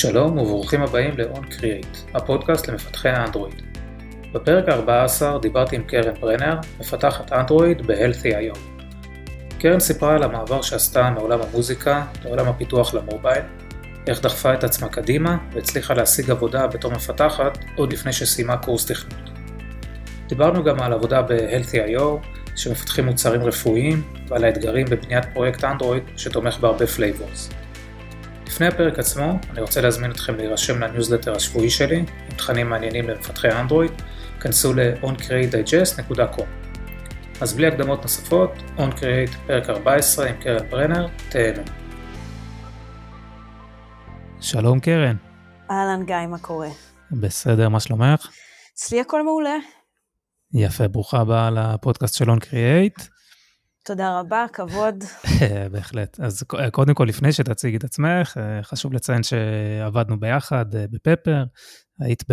שלום וברוכים הבאים ל-On Create, הפודקאסט למפתחי האנדרואיד. בפרק ה-14 דיברתי עם קרן ברנר, מפתחת אנדרואיד ב-Healthy.io. קרן סיפרה על המעבר שעשתה מעולם המוזיקה לעולם הפיתוח למובייל, איך דחפה את עצמה קדימה והצליחה להשיג עבודה בתור מפתחת עוד לפני שסיימה קורס תכנות. דיברנו גם על עבודה ב-Healthy.io, שמפתחים מוצרים רפואיים, ועל האתגרים בבניית פרויקט אנדרואיד שתומך בהרבה flavors. לפני הפרק עצמו, אני רוצה להזמין אתכם להירשם לניוזלטר השבועי שלי, עם תכנים מעניינים למפתחי אנדרואיד, כנסו ל-oncreatedigest.com. אז בלי הקדמות נוספות, OnCreate פרק 14 עם קרן ברנר, תהנו. שלום קרן. אהלן גיא, מה קורה? בסדר, מה שלומך? אצלי הכל מעולה. יפה, ברוכה הבאה לפודקאסט של OnCreate. תודה רבה, כבוד. בהחלט. אז קודם כל, לפני שתציגי את עצמך, חשוב לציין שעבדנו ביחד אה, בפפר, היית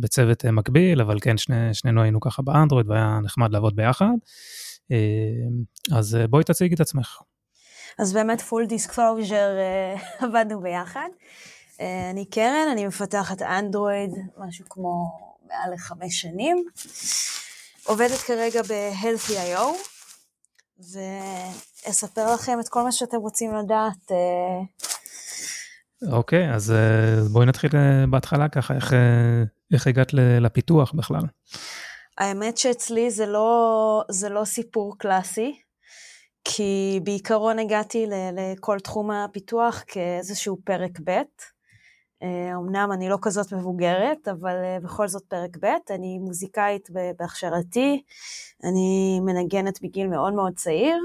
בצוות מקביל, אבל כן, שני, שנינו היינו ככה באנדרואיד והיה נחמד לעבוד ביחד. אה, אז בואי תציגי את עצמך. אז באמת full disclosure אה, עבדנו ביחד. אני קרן, אני מפתחת אנדרואיד, משהו כמו מעל לחמש שנים. עובדת כרגע ב-Healthy.io, ואספר לכם את כל מה שאתם רוצים לדעת. אה. אוקיי, okay, אז אה, בואי נתחיל אה, בהתחלה ככה, איך, איך הגעת לפיתוח בכלל? האמת שאצלי זה לא, זה לא סיפור קלאסי, כי בעיקרון הגעתי לכל תחום הפיתוח כאיזשהו פרק ב'. אמנם אני לא כזאת מבוגרת, אבל בכל זאת פרק ב', אני מוזיקאית בהכשרתי, אני מנגנת בגיל מאוד מאוד צעיר,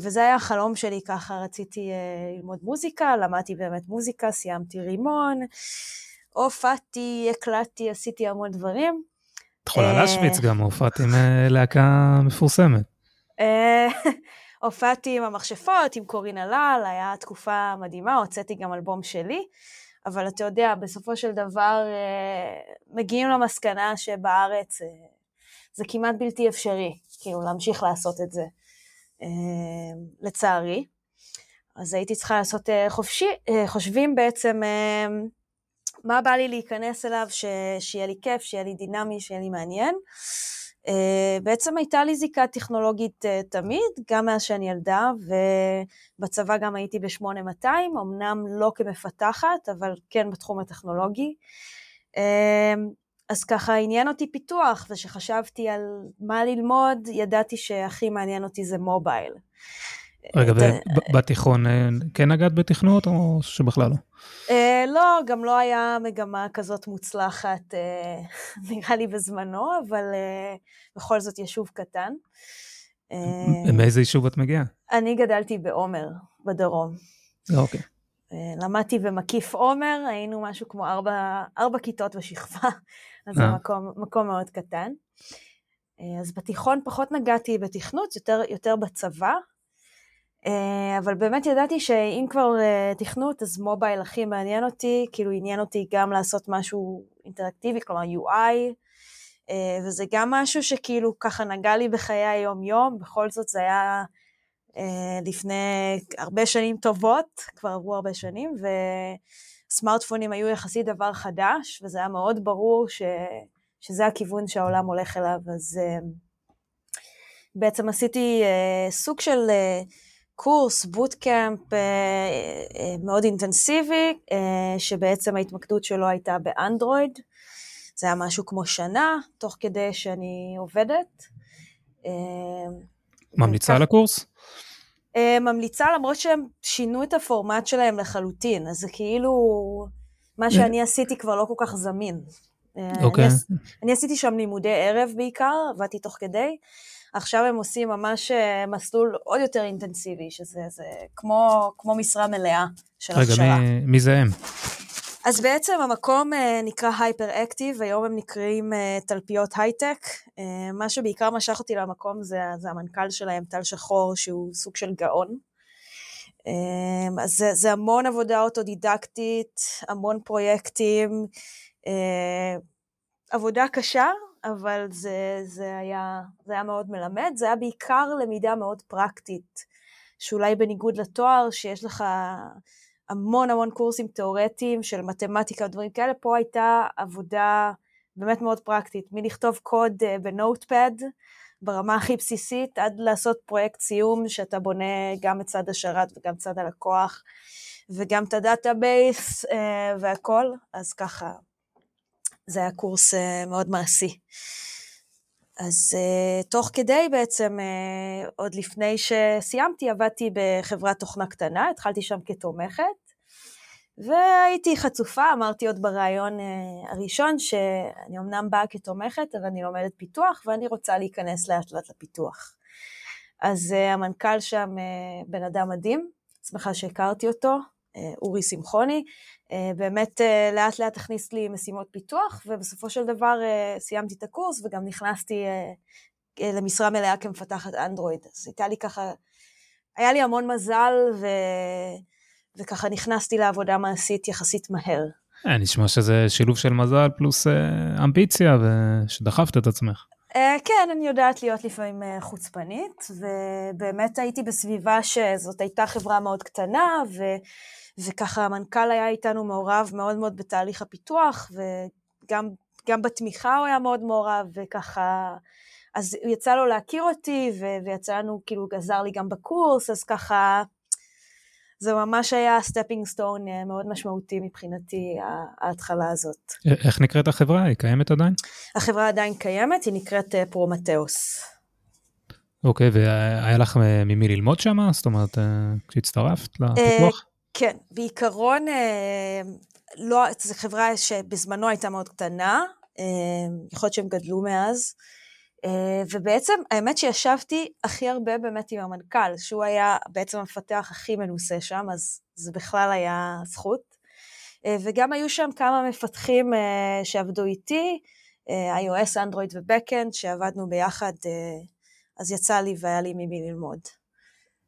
וזה היה החלום שלי, ככה רציתי ללמוד מוזיקה, למדתי באמת מוזיקה, סיימתי רימון, הופעתי, הקלטתי, עשיתי המון דברים. את יכולה להשוויץ גם, הופעת עם להקה מפורסמת. הופעתי עם המכשפות, עם קורין הלל, היה תקופה מדהימה, הוצאתי גם אלבום שלי, אבל אתה יודע, בסופו של דבר אה, מגיעים למסקנה שבארץ אה, זה כמעט בלתי אפשרי, כאילו, להמשיך לעשות את זה, אה, לצערי. אז הייתי צריכה לעשות חופשי, חושבים בעצם מה בא לי להיכנס אליו, ש, שיהיה לי כיף, שיהיה לי דינמי, שיהיה לי מעניין. Uh, בעצם הייתה לי זיקה טכנולוגית uh, תמיד, גם מאז שאני ילדה, ובצבא גם הייתי ב-8200, אמנם לא כמפתחת, אבל כן בתחום הטכנולוגי. Uh, אז ככה עניין אותי פיתוח, וכשחשבתי על מה ללמוד, ידעתי שהכי מעניין אותי זה מובייל. רגע, בתיכון כן נגעת בתכנות או שבכלל לא? Uh, לא, גם לא היה מגמה כזאת מוצלחת, uh, נראה לי בזמנו, אבל בכל זאת יישוב קטן. מאיזה יישוב את מגיעה? אני גדלתי בעומר, בדרום. אוקיי. למדתי במקיף עומר, היינו משהו כמו ארבע, ארבע כיתות בשכבה, אז זה מקום, מקום מאוד קטן. אז בתיכון פחות נגעתי בתכנות, יותר, יותר בצבא, אה, אבל באמת ידעתי שאם כבר אה, תכנות, אז מובייל הכי מעניין אותי, כאילו עניין אותי גם לעשות משהו אינטראקטיבי, כלומר UI, אה, וזה גם משהו שכאילו ככה נגע לי בחיי היום-יום, בכל זאת זה היה לפני הרבה שנים טובות, כבר עברו הרבה שנים, וסמארטפונים היו יחסית דבר חדש, וזה היה מאוד ברור ש, שזה הכיוון שהעולם הולך אליו, אז בעצם עשיתי סוג של... קורס, בוטקאמפ אה, אה, מאוד אינטנסיבי, אה, שבעצם ההתמקדות שלו הייתה באנדרואיד. זה היה משהו כמו שנה, תוך כדי שאני עובדת. ממליצה על הקורס? ממליצה למרות שהם שינו את הפורמט שלהם לחלוטין, אז זה כאילו, מה שאני עשיתי כבר לא כל כך זמין. אוקיי. Okay. אני, אני עשיתי שם לימודי ערב בעיקר, עבדתי תוך כדי. עכשיו הם עושים ממש אה, מסלול עוד יותר אינטנסיבי, שזה כמו, כמו משרה מלאה של רגע, הכשרה. רגע, מי, מי זה הם? אז בעצם המקום uh, נקרא הייפר אקטיב, היום הם נקראים uh, תלפיות הייטק. מה שבעיקר משך אותי למקום זה, זה המנכ"ל שלהם, טל שחור, שהוא סוג של גאון. אז זה, זה המון עבודה אוטודידקטית, המון פרויקטים, עבודה קשה, אבל זה, זה, היה, זה היה מאוד מלמד, זה היה בעיקר למידה מאוד פרקטית, שאולי בניגוד לתואר, שיש לך המון המון קורסים תיאורטיים של מתמטיקה ודברים כאלה, פה הייתה עבודה באמת מאוד פרקטית, מלכתוב קוד ב Notepad ברמה הכי בסיסית, עד לעשות פרויקט סיום שאתה בונה גם את צד השרת וגם צד הלקוח, וגם את ה database והכל, אז ככה, זה היה קורס מאוד מעשי. אז uh, תוך כדי בעצם, uh, עוד לפני שסיימתי, עבדתי בחברת תוכנה קטנה, התחלתי שם כתומכת, והייתי חצופה, אמרתי עוד בריאיון הראשון, שאני אמנם באה כתומכת, אבל אני לומדת פיתוח, ואני רוצה להיכנס לאט לאט לפיתוח. אז המנכ"ל שם בן אדם מדהים, שמחה שהכרתי אותו, אורי שמחוני, אה, באמת אה, לאט לאט הכניס לי משימות פיתוח, ובסופו של דבר אה, סיימתי את הקורס וגם נכנסתי למשרה מלאה כמפתחת אנדרואיד. אז הייתה לי ככה, היה לי המון מזל, ו... וככה נכנסתי לעבודה מעשית יחסית מהר. נשמע שזה שילוב של מזל פלוס אמביציה, ושדחפת את עצמך. כן, אני יודעת להיות לפעמים חוצפנית, ובאמת הייתי בסביבה שזאת הייתה חברה מאוד קטנה, ו... וככה המנכ"ל היה איתנו מעורב מאוד מאוד בתהליך הפיתוח, וגם בתמיכה הוא היה מאוד מעורב, וככה, אז יצא לו להכיר אותי, ו- ויצא לנו, כאילו, עזר לי גם בקורס, אז ככה, זה ממש היה stepping stone אה, מאוד משמעותי מבחינתי, ההתחלה הזאת. איך נקראת החברה? היא קיימת עדיין? החברה עדיין קיימת, היא נקראת אה, פרומטאוס. אוקיי, והיה לך אה, ממי ללמוד שם? זאת אומרת, כשהצטרפת לפיתוח? כן, בעיקרון, לא, זו חברה שבזמנו הייתה מאוד קטנה, יכול להיות שהם גדלו מאז, ובעצם האמת שישבתי הכי הרבה באמת עם המנכ"ל, שהוא היה בעצם המפתח הכי מנוסה שם, אז זה בכלל היה זכות. וגם היו שם כמה מפתחים שעבדו איתי, iOS, אנדרואיד ובקאנד, שעבדנו ביחד, אז יצא לי והיה לי ממי ללמוד.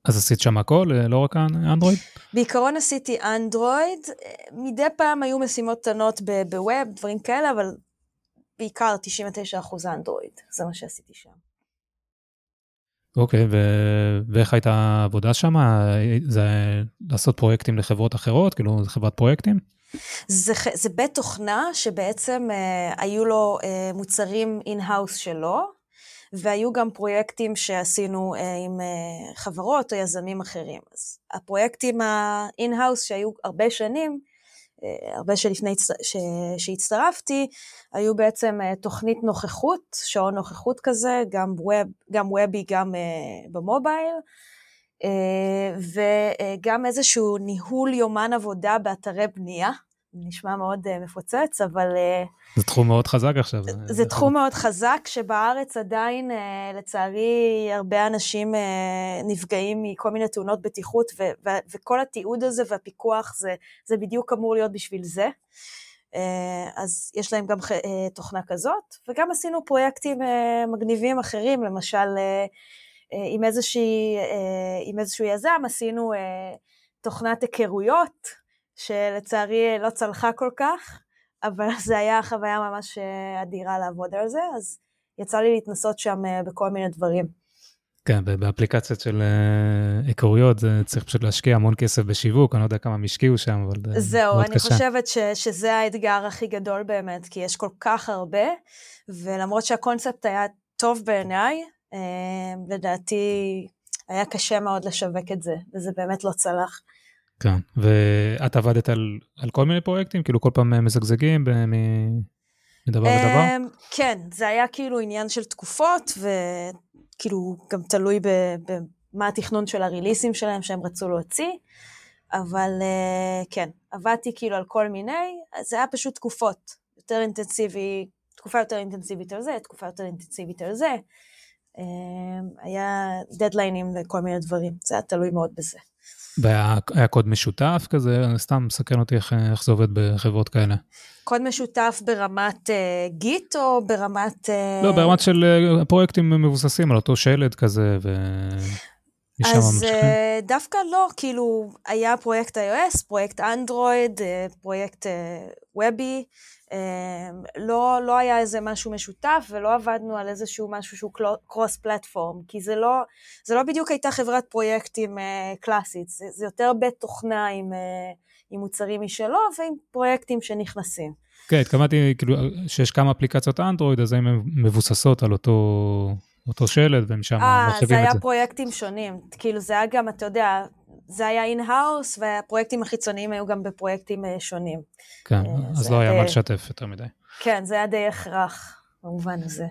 אז עשית שם הכל, אה, לא רק אנדרואיד? בעיקרון עשיתי אנדרואיד, מדי פעם היו משימות קטנות ב web, דברים כאלה, אבל בעיקר 99% אנדרואיד, זה מה שעשיתי שם. אוקיי, ו- ואיך הייתה העבודה שם? זה לעשות פרויקטים לחברות אחרות? כאילו, זה חברת פרויקטים? זה, זה בית תוכנה שבעצם אה, היו לו אה, מוצרים in-house שלו, והיו גם פרויקטים שעשינו אה, עם אה, חברות או יזמים אחרים. אז הפרויקטים ה-in-house שהיו הרבה שנים, הרבה שלפני ש... שהצטרפתי, היו בעצם תוכנית נוכחות, שעון נוכחות כזה, גם ווב, גם וובי, גם במובייל, וגם איזשהו ניהול יומן עבודה באתרי בנייה. נשמע מאוד uh, מפוצץ, אבל... Uh, זה תחום מאוד חזק עכשיו. זה, זה תחום מאוד חזק, שבארץ עדיין, uh, לצערי, הרבה אנשים uh, נפגעים מכל מיני תאונות בטיחות, ו- ו- וכל התיעוד הזה והפיקוח, זה, זה בדיוק אמור להיות בשביל זה. Uh, אז יש להם גם uh, תוכנה כזאת, וגם עשינו פרויקטים uh, מגניבים אחרים, למשל, uh, uh, עם, איזושהי, uh, עם איזשהו יזם עשינו uh, תוכנת היכרויות, שלצערי לא צלחה כל כך, אבל זה היה חוויה ממש אה, אדירה לעבוד על זה, אז יצא לי להתנסות שם אה, בכל מיני דברים. כן, באפליקציות של אה, היכרויות זה צריך פשוט להשקיע המון כסף בשיווק, אני לא יודע כמה הם השקיעו שם, אבל זה זהו, מאוד קשה. זהו, אני חושבת ש, שזה האתגר הכי גדול באמת, כי יש כל כך הרבה, ולמרות שהקונספט היה טוב בעיניי, לדעתי היה קשה מאוד לשווק את זה, וזה באמת לא צלח. כן, ואת עבדת על, על כל מיני פרויקטים? כאילו כל פעם מזגזגים מדבר לדבר? אמ, כן, זה היה כאילו עניין של תקופות, וכאילו גם תלוי במה התכנון של הריליסים שלהם שהם רצו להוציא, אבל אה, כן, עבדתי כאילו על כל מיני, זה היה פשוט תקופות, יותר אינטנסיבי, תקופה יותר אינטנסיבית על זה, תקופה יותר אינטנסיבית על זה. אמ, היה דדליינים לכל מיני דברים, זה היה תלוי מאוד בזה. והיה קוד משותף כזה? סתם מסקרן אותי איך, איך זה עובד בחברות כאלה. קוד משותף ברמת uh, גיט או ברמת... Uh... לא, ברמת של uh, פרויקטים מבוססים על אותו שלד כזה, ו... אז uh, דווקא לא, כאילו, היה פרויקט iOS, פרויקט אנדרואיד, פרויקט וובי, לא, לא היה איזה משהו משותף ולא עבדנו על איזשהו משהו שהוא cross platform, כי זה לא, זה לא בדיוק הייתה חברת פרויקטים קלאסית, זה, זה יותר בית תוכנה עם, עם מוצרים משלו ועם פרויקטים שנכנסים. כן, התכוונתי כאילו שיש כמה אפליקציות אנדרואיד, אז הן מבוססות על אותו, אותו שלד, והם שם מרחיבים את זה. אה, זה היה פרויקטים שונים. כאילו זה היה גם, אתה יודע, זה היה in-house, והפרויקטים החיצוניים היו גם בפרויקטים אה, שונים. כן, אה, אז לא היה מה לשתף יותר מדי. כן, זה היה די הכרח במובן הזה.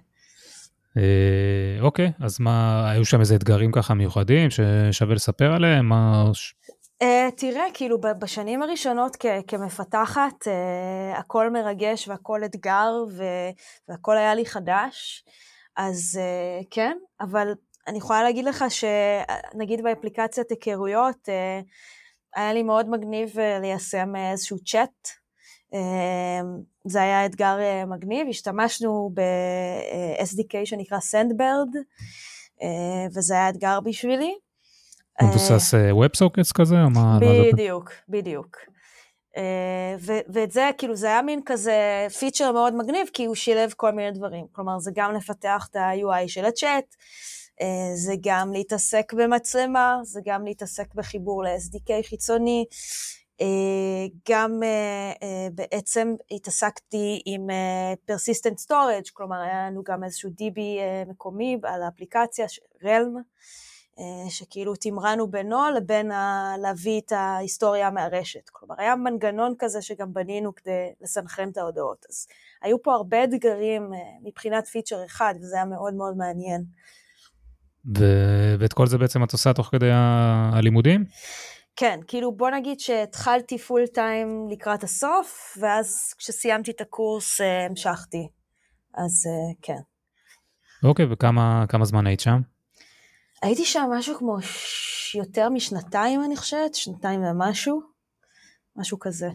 אוקיי, אז מה, היו שם איזה אתגרים ככה מיוחדים ששווה לספר עליהם? מה... Uh, תראה, כאילו בשנים הראשונות כ- כמפתחת, uh, הכל מרגש והכל אתגר ו- והכל היה לי חדש, אז uh, כן, אבל אני יכולה להגיד לך שנגיד באפליקציית היכרויות, uh, היה לי מאוד מגניב uh, ליישם איזשהו צ'אט. זה היה אתגר מגניב, השתמשנו ב-SDK שנקרא Sandbird, וזה היה אתגר בשבילי. מבוסס WebSockets כזה? בדיוק, בדיוק. ואת זה, כאילו, זה היה מין כזה פיצ'ר מאוד מגניב, כי הוא שילב כל מיני דברים. כלומר, זה גם לפתח את ה-UI של הצ'אט, זה גם להתעסק במצלמה, זה גם להתעסק בחיבור ל-SDK חיצוני, גם בעצם התעסקתי עם persistent storage, כלומר היה לנו גם איזשהו DB מקומי על האפליקציה, אה, שכאילו תמרנו בינו לבין ה... להביא את ההיסטוריה מהרשת. כלומר, היה מנגנון כזה שגם בנינו כדי לסנכרן את ההודעות. אז היו פה הרבה אתגרים אה, מבחינת פיצ'ר אחד, וזה היה מאוד מאוד מעניין. ו- ואת כל זה בעצם את עושה תוך כדי ה- הלימודים? כן, כאילו בוא נגיד שהתחלתי פול טיים לקראת הסוף, ואז כשסיימתי את הקורס אה, המשכתי. אז כן. אוקיי, וכמה זמן היית שם? הייתי שם משהו כמו ש... יותר משנתיים, אני חושבת, שנתיים ומשהו, משהו כזה.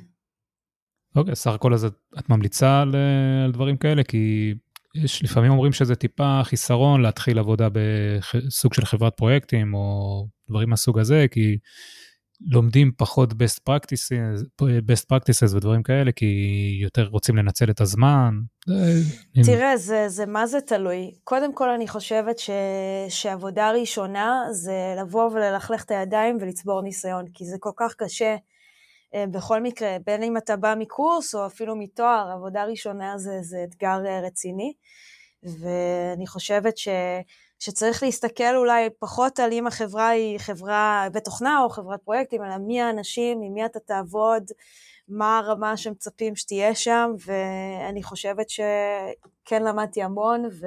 אוקיי, סך הכל אז את ממליצה על, על דברים כאלה? כי יש לפעמים אומרים שזה טיפה חיסרון להתחיל עבודה בסוג של חברת פרויקטים או דברים מהסוג הזה, כי לומדים פחות best practices, best practices ודברים כאלה, כי יותר רוצים לנצל את הזמן. תראה, זה, זה מה זה תלוי. קודם כל, אני חושבת ש, שעבודה ראשונה זה לבוא וללכלך את הידיים ולצבור ניסיון, כי זה כל כך קשה. אה, בכל מקרה, בין אם אתה בא מקורס או אפילו מתואר, עבודה ראשונה זה, זה אתגר אה, רציני. ואני חושבת ש... שצריך להסתכל אולי פחות על אם החברה היא חברה בתוכנה או חברת פרויקטים, אלא מי האנשים, עם מי אתה תעבוד, מה הרמה שמצפים שתהיה שם, ואני חושבת שכן למדתי המון, ו...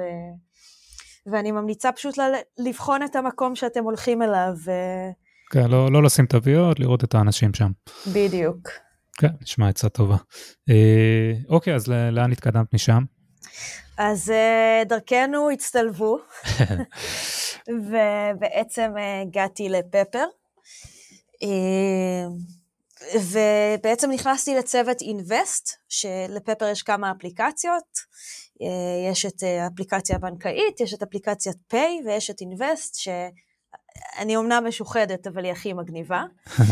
ואני ממליצה פשוט ל... לבחון את המקום שאתם הולכים אליו. ו... כן, לא, לא לשים תוויות, לראות את האנשים שם. בדיוק. כן, נשמע עצה טובה. אה, אוקיי, אז לאן התקדמת משם? אז uh, דרכנו הצטלבו, ובעצם uh, הגעתי לפפר. Uh, ובעצם נכנסתי לצוות אינבסט, שלפפר יש כמה אפליקציות. יש את האפליקציה הבנקאית, יש את אפליקציית פיי ויש את אינבסט, שאני אומנם משוחדת, אבל היא הכי מגניבה.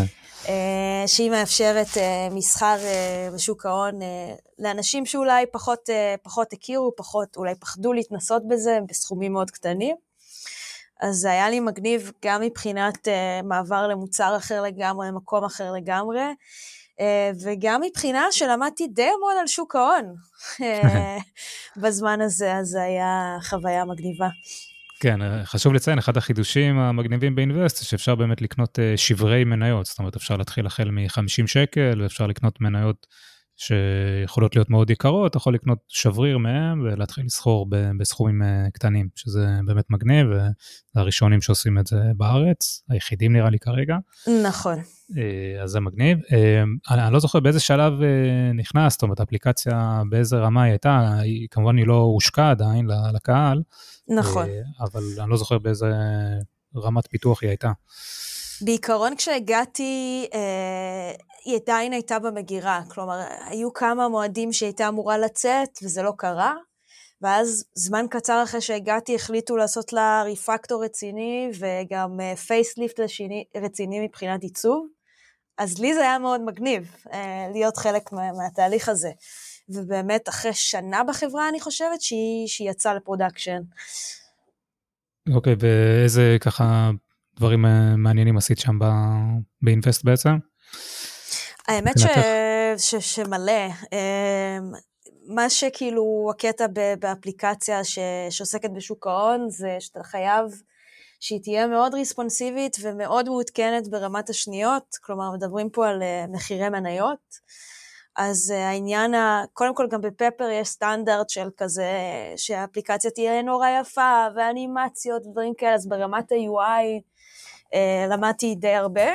אה, שהיא מאפשרת אה, מסחר אה, בשוק ההון לאנשים שאולי פחות, פחות הכירו, פחות אולי פחדו להתנסות בזה בסכומים מאוד קטנים. אז זה היה לי מגניב גם מבחינת מעבר למוצר אחר לגמרי, למקום אחר לגמרי, וגם מבחינה שלמדתי די המון על שוק ההון בזמן הזה, אז זה היה חוויה מגניבה. כן, אה, חשוב לציין, אחד החידושים המגניבים באינבסט זה שאפשר באמת לקנות אה, שברי מניות, זאת אומרת אפשר להתחיל החל מ-50 שקל ואפשר לקנות מניות שיכולות להיות מאוד יקרות, אתה יכול לקנות שבריר מהם ולהתחיל לסחור בסכומים אה, קטנים, שזה באמת מגניב, והראשונים שעושים את זה בארץ, היחידים נראה לי כרגע. נכון. אז זה מגניב. אני, אני לא זוכר באיזה שלב נכנס, זאת אומרת, האפליקציה באיזה רמה היא הייתה, היא, כמובן היא לא הושקה עדיין לקהל. נכון. אבל אני לא זוכר באיזה רמת פיתוח היא הייתה. בעיקרון כשהגעתי, אה, היא עדיין הייתה במגירה. כלומר, היו כמה מועדים שהיא הייתה אמורה לצאת, וזה לא קרה. ואז זמן קצר אחרי שהגעתי החליטו לעשות לה refactor רציני וגם facelift uh, רציני מבחינת עיצוב. אז לי זה היה מאוד מגניב uh, להיות חלק מה, מהתהליך הזה. ובאמת אחרי שנה בחברה, אני חושבת, שהיא, שהיא יצאה ל production. אוקיי, okay, ואיזה ככה דברים אה, מעניינים עשית שם באינבסט בעצם? האמת ש... ש... שמלא. אמ, מה שכאילו הקטע באפליקציה ש... שעוסקת בשוק ההון, זה שאתה חייב שהיא תהיה מאוד רספונסיבית ומאוד מעודכנת ברמת השניות, כלומר, מדברים פה על אה, מחירי מניות. אז uh, העניין, ה... קודם כל גם בפפר יש סטנדרט של כזה, שהאפליקציה תהיה נורא יפה, ואנימציות ודברים כאלה, אז ברמת ה-UI אה, למדתי די הרבה.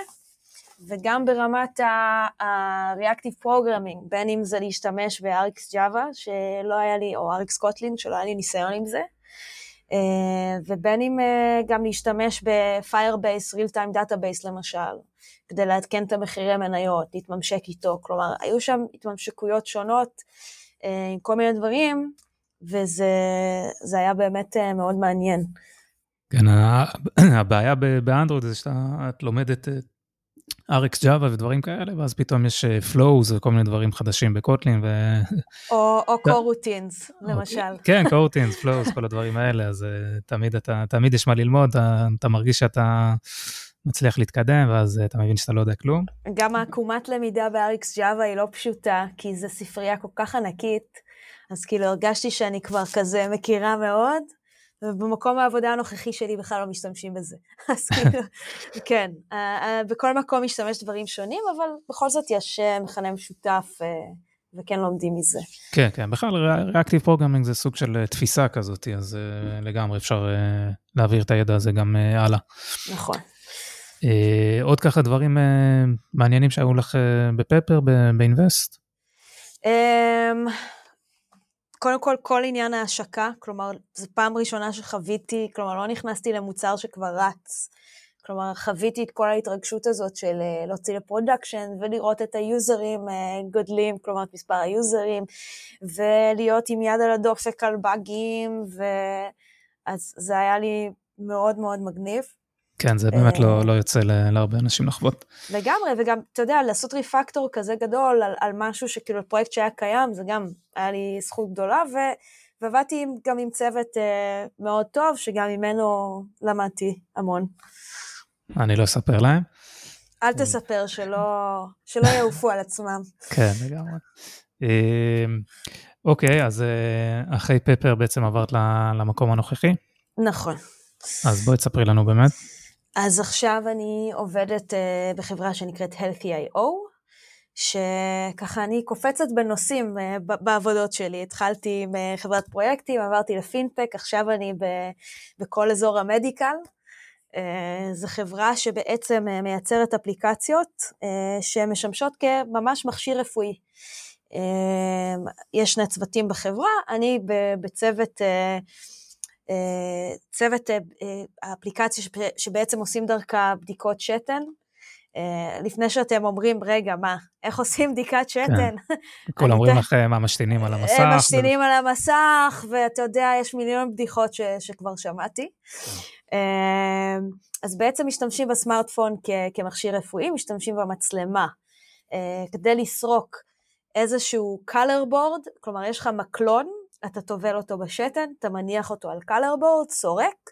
וגם ברמת ה-Reactive Programming, בין אם זה להשתמש ב-RX Java, שלא היה לי, או RX Kotlin, שלא היה לי ניסיון עם זה, אה, ובין אם גם להשתמש ב-Firebase Real Time Database למשל, כדי לעדכן את המחירי מניות, להתממשק איתו. כלומר, היו שם התממשקויות שונות אה, עם כל מיני דברים, וזה היה באמת אה, מאוד מעניין. כן, הבעיה באנדרואיד זה שאת לומדת RX Java ודברים כאלה, ואז פתאום יש flows וכל מיני דברים חדשים בקוטלין. ו... או, או קורוטינס, למשל. כן, קורוטינס, flows, כל הדברים האלה, אז תמיד, אתה, תמיד יש מה ללמוד, אתה, אתה מרגיש שאתה מצליח להתקדם, ואז אתה מבין שאתה לא יודע כלום. גם העקומת למידה ב-RX Java היא לא פשוטה, כי זו ספרייה כל כך ענקית, אז כאילו הרגשתי שאני כבר כזה מכירה מאוד, ובמקום העבודה הנוכחי שלי בכלל לא משתמשים בזה. אז כאילו, כן, בכל מקום משתמש דברים שונים, אבל בכל זאת יש אה, מכנה משותף. אה, וכן לומדים מזה. כן, כן, בכלל Reactive Programming זה סוג של אה, תפיסה כזאת, אז לגמרי אפשר להעביר את הידע הזה גם הלאה. נכון. עוד ככה דברים מעניינים שהיו לך בפפר, באינבסט? קודם כל, כל עניין ההשקה, כלומר, זו פעם ראשונה שחוויתי, כלומר, לא נכנסתי למוצר שכבר רץ. כלומר, חוויתי את כל ההתרגשות הזאת של להוציא ל production ולראות את היוזרים גודלים, כלומר, את מספר היוזרים, ולהיות עם יד על הדופק על באגים, ו... אז זה היה לי מאוד מאוד מגניב. כן, זה באמת לא, לא יוצא להרבה אנשים לחוות. לגמרי, וגם, אתה יודע, לעשות ריפקטור כזה גדול על, על משהו שכאילו, פרויקט שהיה קיים, זה גם היה לי זכות גדולה, ו, ועבדתי גם עם צוות uh, מאוד טוב, שגם ממנו למדתי המון. אני לא אספר להם. אל תספר, שלא, שלא יעופו על עצמם. כן, לגמרי. אמ, אוקיי, אז אה, אחרי פפר בעצם עברת למקום הנוכחי? נכון. אז בואי תספרי לנו באמת. אז עכשיו אני עובדת uh, בחברה שנקראת Healthy.io, שככה אני קופצת בנושאים uh, בעבודות שלי. התחלתי עם uh, חברת פרויקטים, עברתי לפינטק, עכשיו אני בכל אזור המדיקל. Uh, זו חברה שבעצם uh, מייצרת אפליקציות uh, שמשמשות כממש מכשיר רפואי. Uh, יש שני צוותים בחברה, אני בצוות... Uh, צוות אה, האפליקציה שבעצם עושים דרכה בדיקות שתן. אה, לפני שאתם אומרים, רגע, מה, איך עושים בדיקת שתן? כן. כולם אומרים לך מה משתינים על המסך. הם משתינים על המסך, ואתה יודע, יש מיליון בדיחות ש, שכבר שמעתי. כן. אז בעצם משתמשים בסמארטפון כ, כמכשיר רפואי, משתמשים במצלמה כדי לסרוק איזשהו color board, כלומר יש לך מקלון אתה טובל אותו בשתן, אתה מניח אותו על קלרבורד, סורק,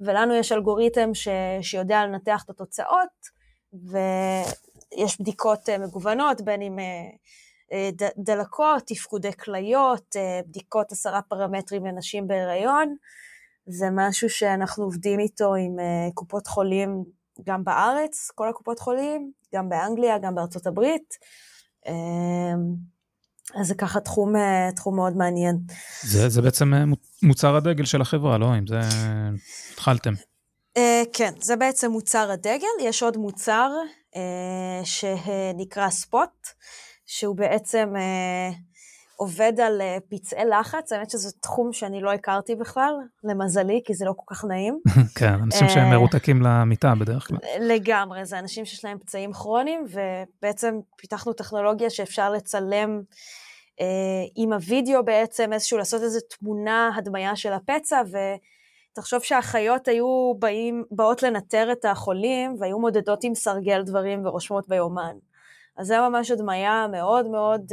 ולנו יש אלגוריתם ש, שיודע לנתח את התוצאות, ויש בדיקות אה, מגוונות, בין אם אה, אה, דלקות, תפקודי כליות, בדיקות עשרה פרמטרים לנשים בהיריון. זה משהו שאנחנו עובדים איתו עם קופות חולים גם בארץ, כל הקופות חולים, גם באנגליה, גם בארצות הברית. אז זה ככה תחום, אה, תחום מאוד מעניין. זה, זה בעצם אה, מוצר הדגל של החברה, לא? אם זה התחלתם. Uh, כן, זה בעצם מוצר הדגל. יש עוד מוצר uh, שנקרא ספוט, שהוא בעצם uh, עובד על uh, פצעי לחץ. האמת שזה תחום שאני לא הכרתי בכלל, למזלי, כי זה לא כל כך נעים. כן, אנשים שהם מרותקים למיטה בדרך כלל. לגמרי, זה אנשים שיש להם פצעים כרוניים, ובעצם פיתחנו טכנולוגיה שאפשר לצלם אה, עם הוידאו בעצם איזשהו, לעשות איזו תמונה, הדמיה של הפצע, ותחשוב שהאחיות היו באים, באות לנטר את החולים, והיו מודדות עם סרגל דברים ורושמות ביומן. אז זה ממש הדמיה מאוד מאוד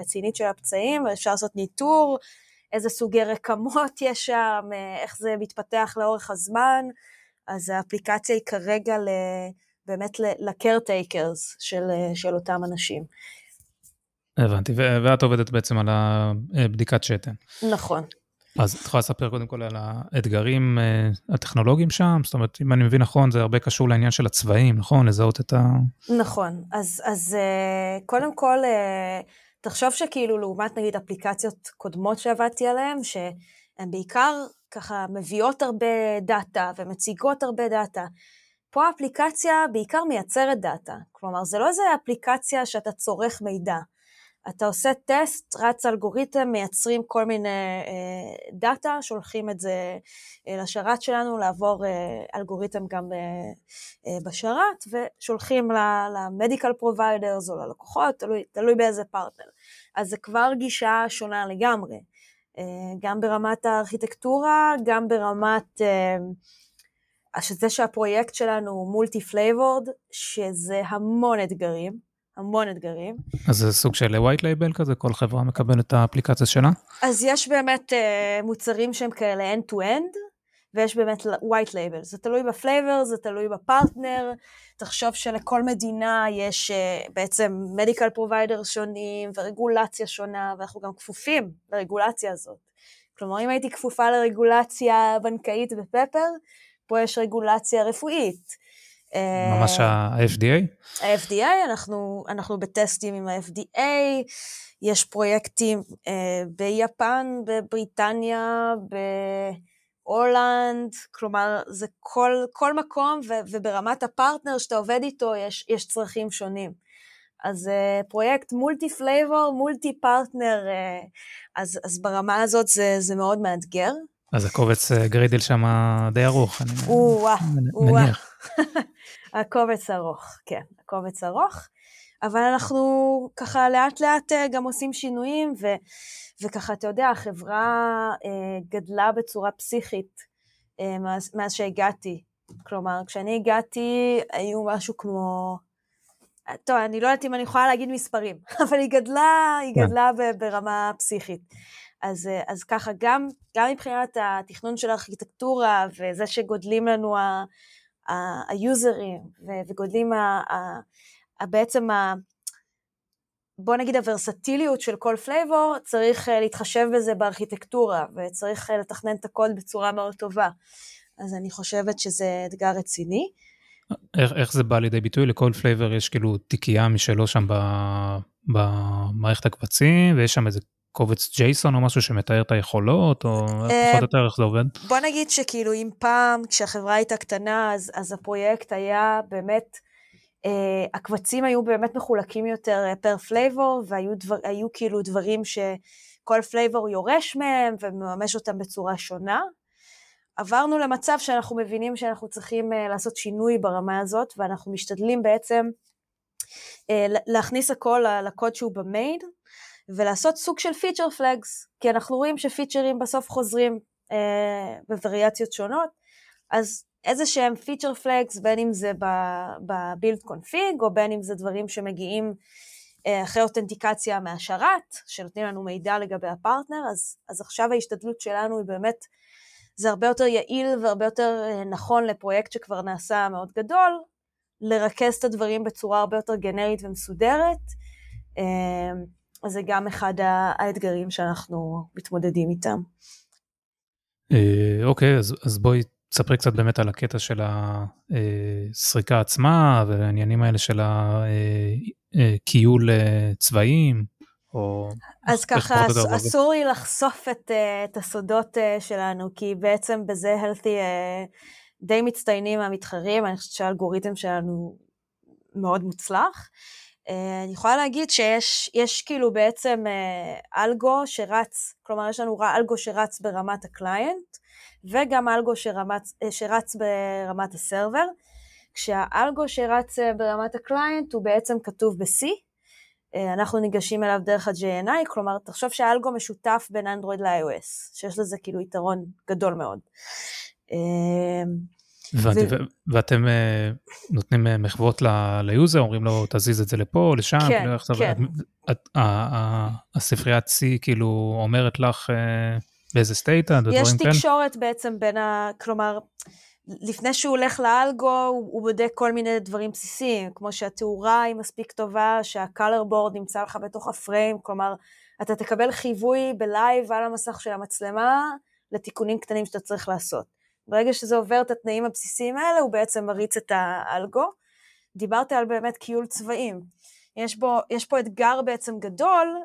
רצינית של הפצעים, אפשר לעשות ניטור, איזה סוגי רקמות יש שם, איך זה מתפתח לאורך הזמן, אז האפליקציה היא כרגע ל, באמת ל-caretakers של, של אותם אנשים. הבנתי, ואת עובדת בעצם על הבדיקת שתן. נכון. אז את יכולה לספר קודם כל על האתגרים אה, הטכנולוגיים שם? זאת אומרת, אם אני מבין נכון, זה הרבה קשור לעניין של הצבעים, נכון? לזהות את ה... נכון. אז, אז אה, קודם כל, אה, תחשוב שכאילו לעומת נגיד אפליקציות קודמות שעבדתי עליהן, שהן בעיקר ככה מביאות הרבה data ומציגות הרבה data. פה האפליקציה בעיקר מייצרת data. כלומר, זה לא איזה אפליקציה שאתה צורך מידע. אתה עושה טסט, רץ אלגוריתם, מייצרים כל מיני אה, data, שולחים את זה אה, לשרת שלנו לעבור אה, אלגוריתם גם אה, אה, בשרת, ושולחים ל medical providers או ללקוחות, תלוי, תלוי באיזה פרטנר. אז זה כבר גישה שונה לגמרי, אה, גם ברמת הארכיטקטורה, גם ברמת... אה, זה שהפרויקט שלנו הוא multi flavored, שזה המון אתגרים. המון אתגרים. אז זה סוג של white label כזה? כל חברה מקבלת את האפליקציה שלה? אז יש באמת uh, מוצרים שהם כאלה end-to-end, ויש באמת white label. זה תלוי ב flavor, זה תלוי בפרטנר. תחשוב שלכל מדינה יש uh, בעצם medical providers שונים ורגולציה שונה, ואנחנו גם כפופים לרגולציה הזאת. כלומר, אם הייתי כפופה לרגולציה בנקאית בפפר, פה יש רגולציה רפואית. ממש ה-FDA? ה-FDA, אנחנו, אנחנו בטסטים עם ה-FDA, יש פרויקטים אה, ביפן, בבריטניה, בהולנד, כלומר זה כל, כל מקום ו, וברמת הפרטנר שאתה עובד איתו יש, יש צרכים שונים. אז uh, פרויקט multi flavor, multi partner, uh, אז, אז ברמה הזאת זה, זה מאוד מאתגר. אז הקובץ Gradle שם די ארוך, אני מניח. הקובץ ארוך, כן, הקובץ ארוך, אבל אנחנו ככה לאט לאט אה, גם עושים שינויים, ו, וככה, אתה יודע, החברה אה, גדלה בצורה פסיכית אה, מאז, מאז שהגעתי. כלומר, כשאני הגעתי, היו משהו כמו... טוב, אני לא יודעת אם אני יכולה להגיד מספרים, אבל היא גדלה, היא. גדלה ברמה פסיכית. אז, אז ככה, גם, גם מבחינת התכנון של הארכיטקטורה וזה שגודלים לנו היוזרים וגודלים ה, ה, ה, בעצם ה... בוא נגיד הוורסטיליות של כל flavor, צריך אה, להתחשב בזה בארכיטקטורה, וצריך אה, לתכנן את הקוד בצורה מאוד טובה. אז אני חושבת שזה אתגר רציני. איך, איך זה בא לידי ביטוי? לכל flavor יש כאילו תיקייה משלו שם במערכת הקבצים, ויש שם איזה קובץ JSON או משהו שמתאר את היכולות, או פחות או יותר איך זה עובד? בוא נגיד שכאילו אם פעם, כשהחברה הייתה קטנה, אז, אז הפרויקט היה באמת, אה, הקבצים היו באמת מחולקים יותר per flavor, והיו דבר, כאילו דברים שכל flavor יורש מהם ומממש אותם בצורה שונה. עברנו למצב שאנחנו מבינים שאנחנו צריכים uh, לעשות שינוי ברמה הזאת, ואנחנו משתדלים בעצם uh, להכניס הכל לקוד שהוא ב main, ולעשות סוג של feature flags, כי אנחנו רואים שפיצ'רים בסוף חוזרים אה, בווריאציות שונות, אז איזה שהם feature flags, בין אם זה ב build config, או בין אם זה דברים שמגיעים אה, אחרי אותנטיקציה מהשרת, שנותנים לנו מידע לגבי הפרטנר, אז, אז עכשיו ההשתדלות שלנו היא באמת, זה הרבה יותר יעיל והרבה יותר אה, נכון לפרויקט שכבר נעשה מאוד גדול, לרכז את הדברים בצורה הרבה יותר גנרית ומסודרת. אה, אז זה גם אחד האתגרים שאנחנו מתמודדים איתם. אה, אוקיי, אז, אז בואי תספרי קצת באמת על הקטע של הסריקה עצמה והעניינים האלה של הכיול אה, צבעים. או אז ככה אסור לי לחשוף את, את הסודות שלנו, כי בעצם בזה הלתי די מצטיינים מהמתחרים, אני חושבת שהאלגוריתם שלנו מאוד מוצלח. אה, אני יכולה להגיד שיש כאילו בעצם אה, אלגו שרץ, כלומר יש לנו אלגו שרץ ברמת ה client וגם אלגו שרמץ, אה, שרץ ברמת ה server, כשהאלגו שרץ ברמת ה client הוא בעצם כתוב ב-C, אנחנו ניגשים אליו דרך ה-JNI, כלומר תחשוב שהאלגו משותף בין אנדרואיד ל-iOS, שיש לזה כאילו יתרון גדול מאוד. הבנתי, ואתם נותנים מחוות ל user, אומרים לו תזיז את זה לפה, לשם, כן, כאילו, כן. הספריית C כאילו אומרת לך באיזה state אתה ודברים יש כאלה? תקשורת בעצם בין ה... כלומר, לפני שהוא הולך לאלגו, הוא, הוא בודק כל מיני דברים בסיסיים, כמו שהתאורה היא מספיק טובה, שה color board נמצא לך בתוך הפריים, כלומר, אתה תקבל חיווי ב live על המסך של המצלמה לתיקונים קטנים שאתה צריך לעשות. ברגע שזה עובר את התנאים הבסיסיים האלה, הוא בעצם מריץ את האלגו. דיברת על באמת קיול צבעים. יש, בו, יש פה אתגר בעצם גדול,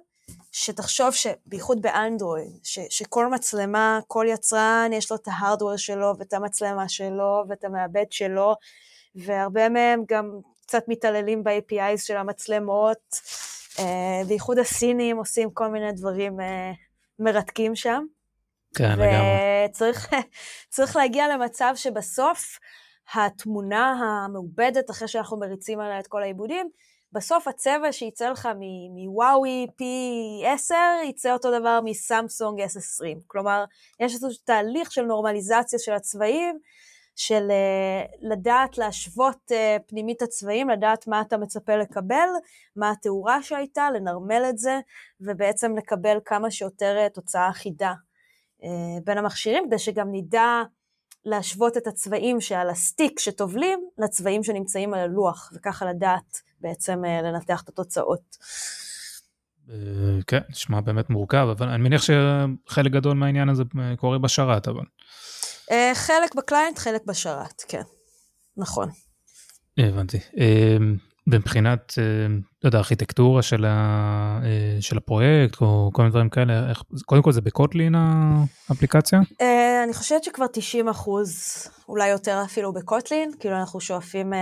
שתחשוב שבייחוד באנדרואיד, ש, שכל מצלמה, כל יצרן, יש לו את ההארדוור שלו, ואת המצלמה שלו, ואת המעבד שלו, והרבה מהם גם קצת מתעללים ב-APIs של המצלמות, אה, בייחוד הסינים עושים כל מיני דברים אה, מרתקים שם. כן, לגמרי. וצריך להגיע למצב שבסוף התמונה המעובדת, אחרי שאנחנו מריצים עליה את כל העיבודים, בסוף הצבע שיצא לך מוואוי P10, יצא אותו דבר מסמסונג S20. כלומר, יש איזשהו תהליך של נורמליזציה של הצבעים, של uh, לדעת להשוות uh, פנימית הצבעים, לדעת מה אתה מצפה לקבל, מה התאורה שהייתה, לנרמל את זה, ובעצם לקבל כמה שיותר uh, תוצאה אחידה בין המכשירים, כדי שגם נדע להשוות את הצבעים שעל הסטיק שטובלים, לצבעים שנמצאים על הלוח, וככה לדעת בעצם uh, לנתח את התוצאות. כן, נשמע באמת מורכב, אבל אני מניח שחלק גדול מהעניין הזה קורה בשרת, אבל. חלק בקליינט, חלק בשרת, כן, נכון. הבנתי. Uh, מבחינת, לא יודע, ארכיטקטורה של, ה, של הפרויקט, או כל מיני דברים כאלה, איך, קודם כל זה בקוטלין האפליקציה? Uh, אני חושבת שכבר 90 אחוז, אולי יותר אפילו בקוטלין, כאילו אנחנו שואפים uh,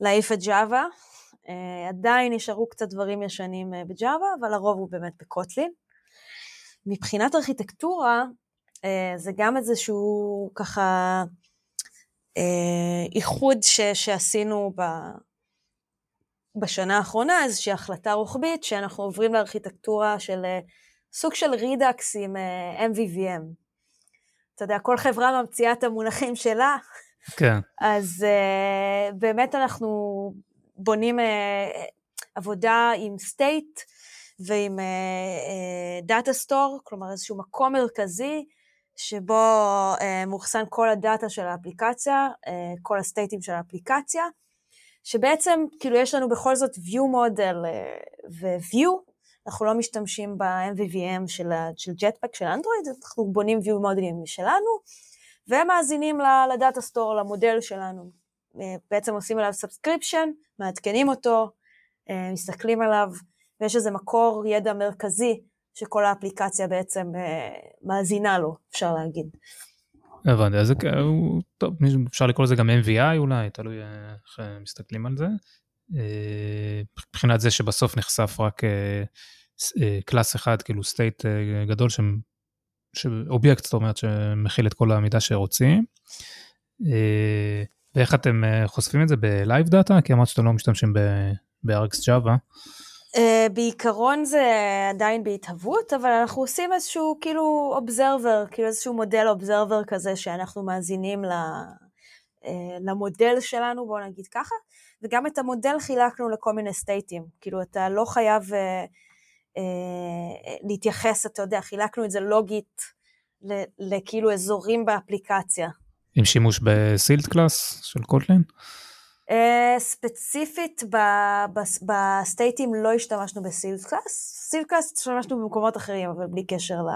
להעיף את ג'אווה. Uh, עדיין נשארו קצת דברים ישנים uh, בג'אווה, אבל הרוב הוא באמת בקוטלין. מבחינת ארכיטקטורה, אה, זה גם איזשהו ככה איחוד ש, שעשינו ב, בשנה האחרונה, איזושהי החלטה רוחבית, שאנחנו עוברים לארכיטקטורה של אה, סוג של Redux עם אה, MVVM. אתה יודע, כל חברה ממציאה את המונחים שלה. כן. אז אה, באמת אנחנו בונים אה, עבודה עם state ועם data אה, store, אה, כלומר איזשהו מקום מרכזי, שבו אה, מאוחסן כל הדאטה של האפליקציה, אה, כל הסטייטים של האפליקציה, שבעצם כאילו יש לנו בכל זאת view model אה, ו-view, אנחנו לא משתמשים ב-MVVM של, של Jetpack של אנדרואיד, אנחנו בונים view מודלים משלנו, ומאזינים ל data store, למודל שלנו. אה, בעצם עושים עליו subscription, מעדכנים אותו, אה, מסתכלים עליו, ויש איזה מקור ידע מרכזי שכל האפליקציה בעצם מאזינה לו, אפשר להגיד. הבנתי, אז טוב, אפשר לקרוא לזה גם MVI אולי, תלוי איך מסתכלים על זה. מבחינת זה שבסוף נחשף רק class אחד, כאילו state גדול, שאובייקט, זאת אומרת, שמכיל את כל המידע שרוצים. ואיך אתם חושפים את זה ב LiveData? כי אמרת שאתם לא משתמשים ב-RxJava. אה, בעיקרון זה עדיין בהתהוות, אבל אנחנו עושים איזשהו כאילו observer, כאילו איזשהו מודל observer כזה שאנחנו מאזינים ל, אה, למודל שלנו, בואו נגיד ככה, וגם את המודל חילקנו לכל מיני סטייטים, כאילו אתה לא חייב אה, אה, להתייחס, אתה יודע, חילקנו את זה לוגית לכאילו אזורים באפליקציה. עם שימוש ב sealed class של Kotlin? אה, ספציפית בסטייטים לא השתמשנו sealed class השתמשנו במקומות אחרים, אבל בלי קשר ל...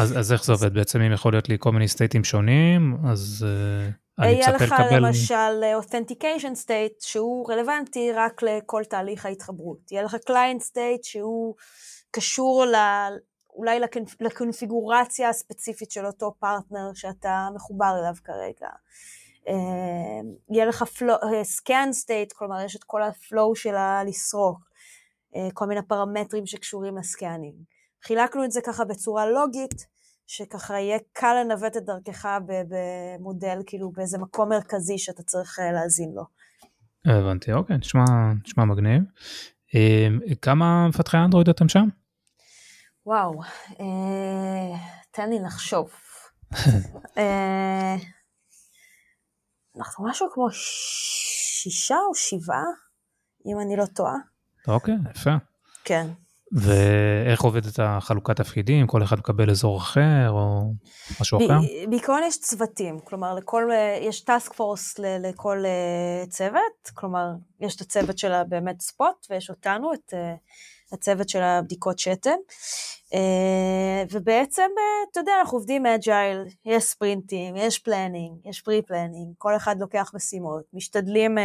אז, אז איך זה עובד? בעצם אם יכול להיות לי כל מיני סטייטים שונים, אז אה, אני מצפה לקבל... יהיה לך למשל authentication state שהוא רלוונטי רק לכל תהליך ההתחברות. יהיה לך client state שהוא קשור ל... אולי לקונפיגורציה הספציפית של אותו פרטנר שאתה מחובר אליו כרגע. יהיה לך scan state, כלומר יש את כל ה flow של הלסרוק, כל מיני פרמטרים שקשורים ל scanning. חילקנו את זה ככה בצורה לוגית, שככה יהיה קל לנווט את דרכך במודל, כאילו באיזה מקום מרכזי שאתה צריך להאזין לו. הבנתי, אוקיי, נשמע, נשמע מגניב. כמה מפתחי אנדרואיד אתם שם? וואו, תן לי לחשוב. אנחנו משהו כמו שישה או שבעה, אם אני לא טועה. אוקיי, יפה. כן. ואיך עובדת החלוקת תפקידים? כל אחד מקבל אזור אחר או משהו אחר? בעיקרון יש צוותים, כלומר לכל, יש task force לכל אה, צוות, כלומר יש את הצוות של הבאמת ספוט ויש אותנו, את אה, הצוות של הבדיקות שתן. אה, ובעצם, אתה יודע, אנחנו עובדים agile, יש ספרינטים, יש planning, יש pre planning, כל אחד לוקח משימות, משתדלים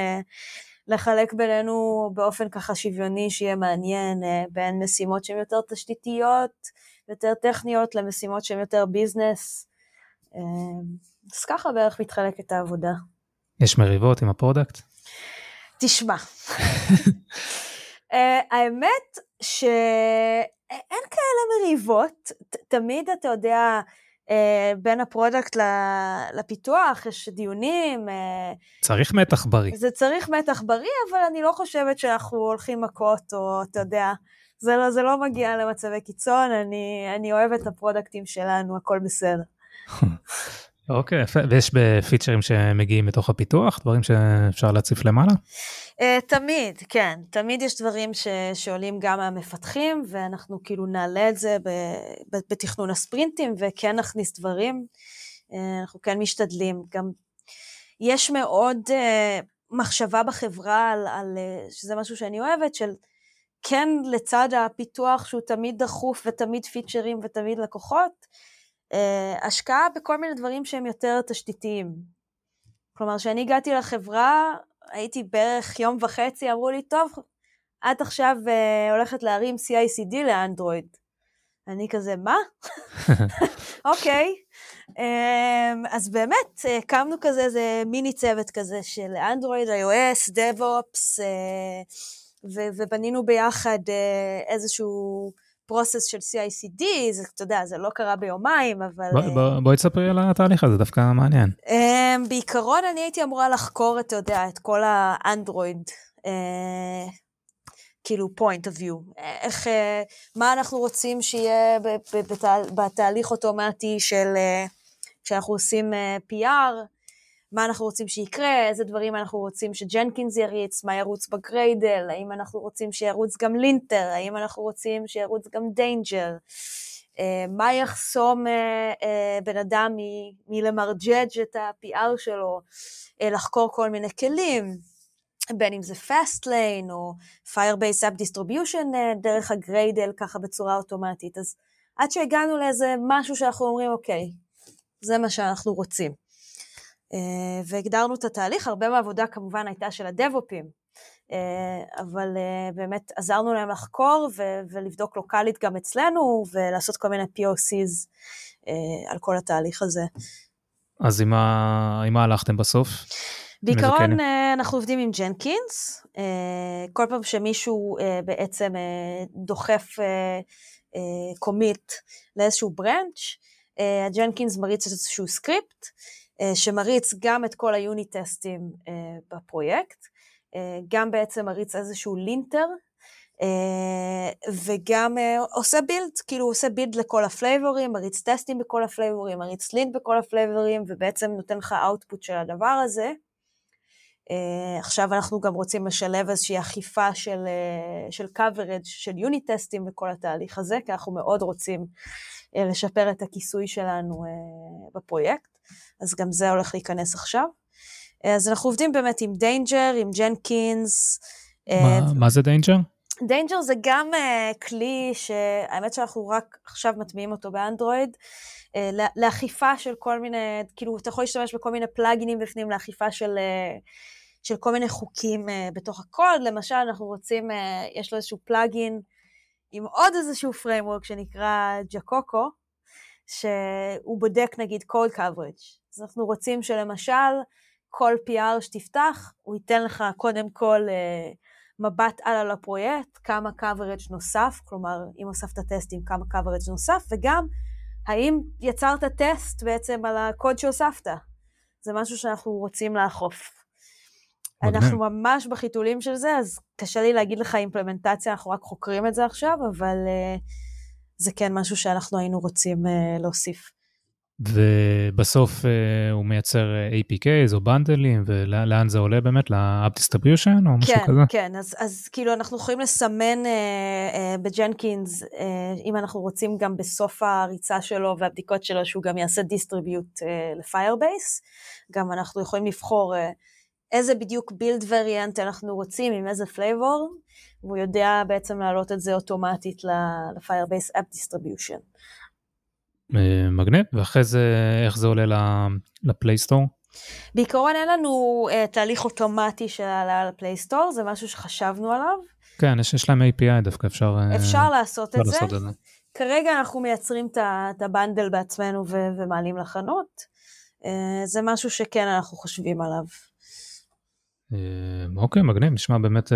לחלק בינינו באופן ככה שוויוני, שיהיה מעניין, אה, בין משימות שהן יותר תשתיתיות, יותר טכניות, למשימות שהן יותר business. אה, אז ככה בערך מתחלקת העבודה. יש מריבות עם ה product? תשמע, אה, האמת שאין כאלה מריבות, תמיד אתה יודע, אה, בין ה product לפיתוח, יש דיונים. אה, צריך מתח בריא. זה צריך מתח בריא, אבל אני לא חושבת שאנחנו הולכים מכות, או אתה יודע, זה לא, זה לא מגיע למצבי קיצון, אני, אני אוהבת את הפרודקטים שלנו, הכל בסדר. אוקיי, יפה. ויש בפיצ'רים שמגיעים מתוך הפיתוח, דברים שאפשר להציף למעלה? Uh, תמיד, כן. תמיד יש דברים ש, שעולים גם מהמפתחים, ואנחנו כאילו נעלה את זה ב, ב, בתכנון הספרינטים, וכן נכניס דברים. Uh, אנחנו כן משתדלים. גם יש מאוד uh, מחשבה בחברה על, על, שזה משהו שאני אוהבת, של כן לצד הפיתוח שהוא תמיד דחוף ותמיד פיצ'רים ותמיד לקוחות, uh, השקעה בכל מיני דברים שהם יותר תשתיתיים. כלומר, כשאני הגעתי לחברה, הייתי בערך יום וחצי, אמרו לי, טוב, את עכשיו uh, הולכת להרים CICD לאנדרואיד. אני כזה, מה? אוקיי. um, אז באמת, הקמנו כזה איזה מיני צוות כזה של אנדרואיד, iOS, DevOps, ובנינו ביחד איזשהו process של CICD, זה, אתה יודע, זה לא קרה ביומיים, אבל... בואי בוא, בוא תספרי על התהליך הזה, דווקא מעניין. אמ, בעיקרון אני הייתי אמורה לחקור, אתה יודע, את כל האנדרואיד, אה, כאילו point of view. איך, אה, מה אנחנו רוצים שיהיה בתהליך אוטומטי של, אה, כשאנחנו עושים אה, PR, מה אנחנו רוצים שיקרה, איזה דברים אנחנו רוצים ש Jenkins יריץ, מה ירוץ ב Gradle, האם אנחנו רוצים שירוץ גם linter, האם אנחנו רוצים שירוץ גם Danger, אה, מה יחסום אה, אה, בן אדם מלמרג'ג' את ה-PR שלו, לחקור כל מיני כלים, בין אם זה fast lane או Firebase App Distribution דרך הגריידל ככה בצורה אוטומטית. אז עד שהגענו לאיזה משהו שאנחנו אומרים, אוקיי, זה מה שאנחנו רוצים. אה, והגדרנו את התהליך, הרבה מהעבודה כמובן הייתה של הדבופים, אה, אבל אה, באמת עזרנו להם לחקור ו- ולבדוק לוקאלית גם אצלנו, ולעשות כל מיני POCs על כל התהליך הזה. אז עם מה, עם מה הלכתם בסוף? בעיקרון אנחנו עובדים עם ג'נקינס, כל פעם שמישהו בעצם דוחף commit לאיזשהו branch, הג'נקינס מריץ איזשהו script, שמריץ גם את כל היוני טסטים אה, בפרויקט, אה, גם בעצם מריץ איזשהו linter, וגם עושה build, כאילו עושה build לכל הפלייבורים, מריץ טסטים בכל הפלייבורים, מריץ lint בכל הפלייבורים, ובעצם נותן לך output של הדבר הזה. עכשיו אנחנו גם רוצים לשלב איזושהי אכיפה של, של coverage, של יוני טסטים בכל התהליך הזה, כי אנחנו מאוד רוצים לשפר את הכיסוי שלנו בפרויקט. אז גם זה הולך להיכנס עכשיו. אז אנחנו עובדים באמת עם דיינג'ר, עם ג'נקינס. מה, uh, מה זה דיינג'ר? דיינג'ר זה גם uh, כלי שהאמת שאנחנו רק עכשיו מטמיעים אותו באנדרואיד, uh, לאכיפה של כל מיני, כאילו אתה יכול להשתמש בכל מיני פלאגינים בפנים לאכיפה של, uh, של כל מיני חוקים uh, בתוך הקוד, למשל אנחנו רוצים, uh, יש לו איזשהו פלאגין עם עוד איזשהו framework שנקרא ג'קוקו, שהוא בודק נגיד code coverage. אז אנחנו רוצים שלמשל, כל PR שתפתח, הוא ייתן לך קודם כל אה, מבט על על הפרויקט, כמה coverage נוסף, כלומר, אם הוספת טסטים, כמה coverage נוסף, וגם האם יצרת טסט בעצם על הקוד שהוספת. זה משהו שאנחנו רוצים לאכוף. אנחנו ממש בחיתולים של זה, אז קשה לי להגיד לך אימפלמנטציה, אנחנו רק חוקרים את זה עכשיו, אבל uh, זה כן משהו שאנחנו היינו רוצים uh, להוסיף. ובסוף אה, הוא מייצר APKs או בנדלים, ולאן זה עולה באמת? ל-App Distribution או משהו כן, כזה? כן, אז, אז כאילו אנחנו יכולים לסמן אה, אה, בג'נקינס, אה, אם אנחנו רוצים גם בסוף הריצה שלו והבדיקות שלו, שהוא גם יעשה distribute אה, ל Firebase, גם אנחנו יכולים לבחור אה, איזה בדיוק build variant אנחנו רוצים, עם איזה flavor, והוא יודע בעצם להעלות את זה אוטומטית ל-Firebase App Distribution. אה, מגניב, ואחרי זה איך זה עולה לפלייסטור? בעיקרון אין לנו uh, תהליך אוטומטי של העלאה לפלייסטור, זה משהו שחשבנו עליו. כן, יש, יש להם API דווקא, אפשר, אה, אפשר לעשות, את, זה. לעשות את זה. כרגע אנחנו מייצרים את הבנדל בעצמנו ו- ומעלים לחנות. Uh, זה משהו שכן אנחנו חושבים עליו. אוקיי, מגניב, נשמע באמת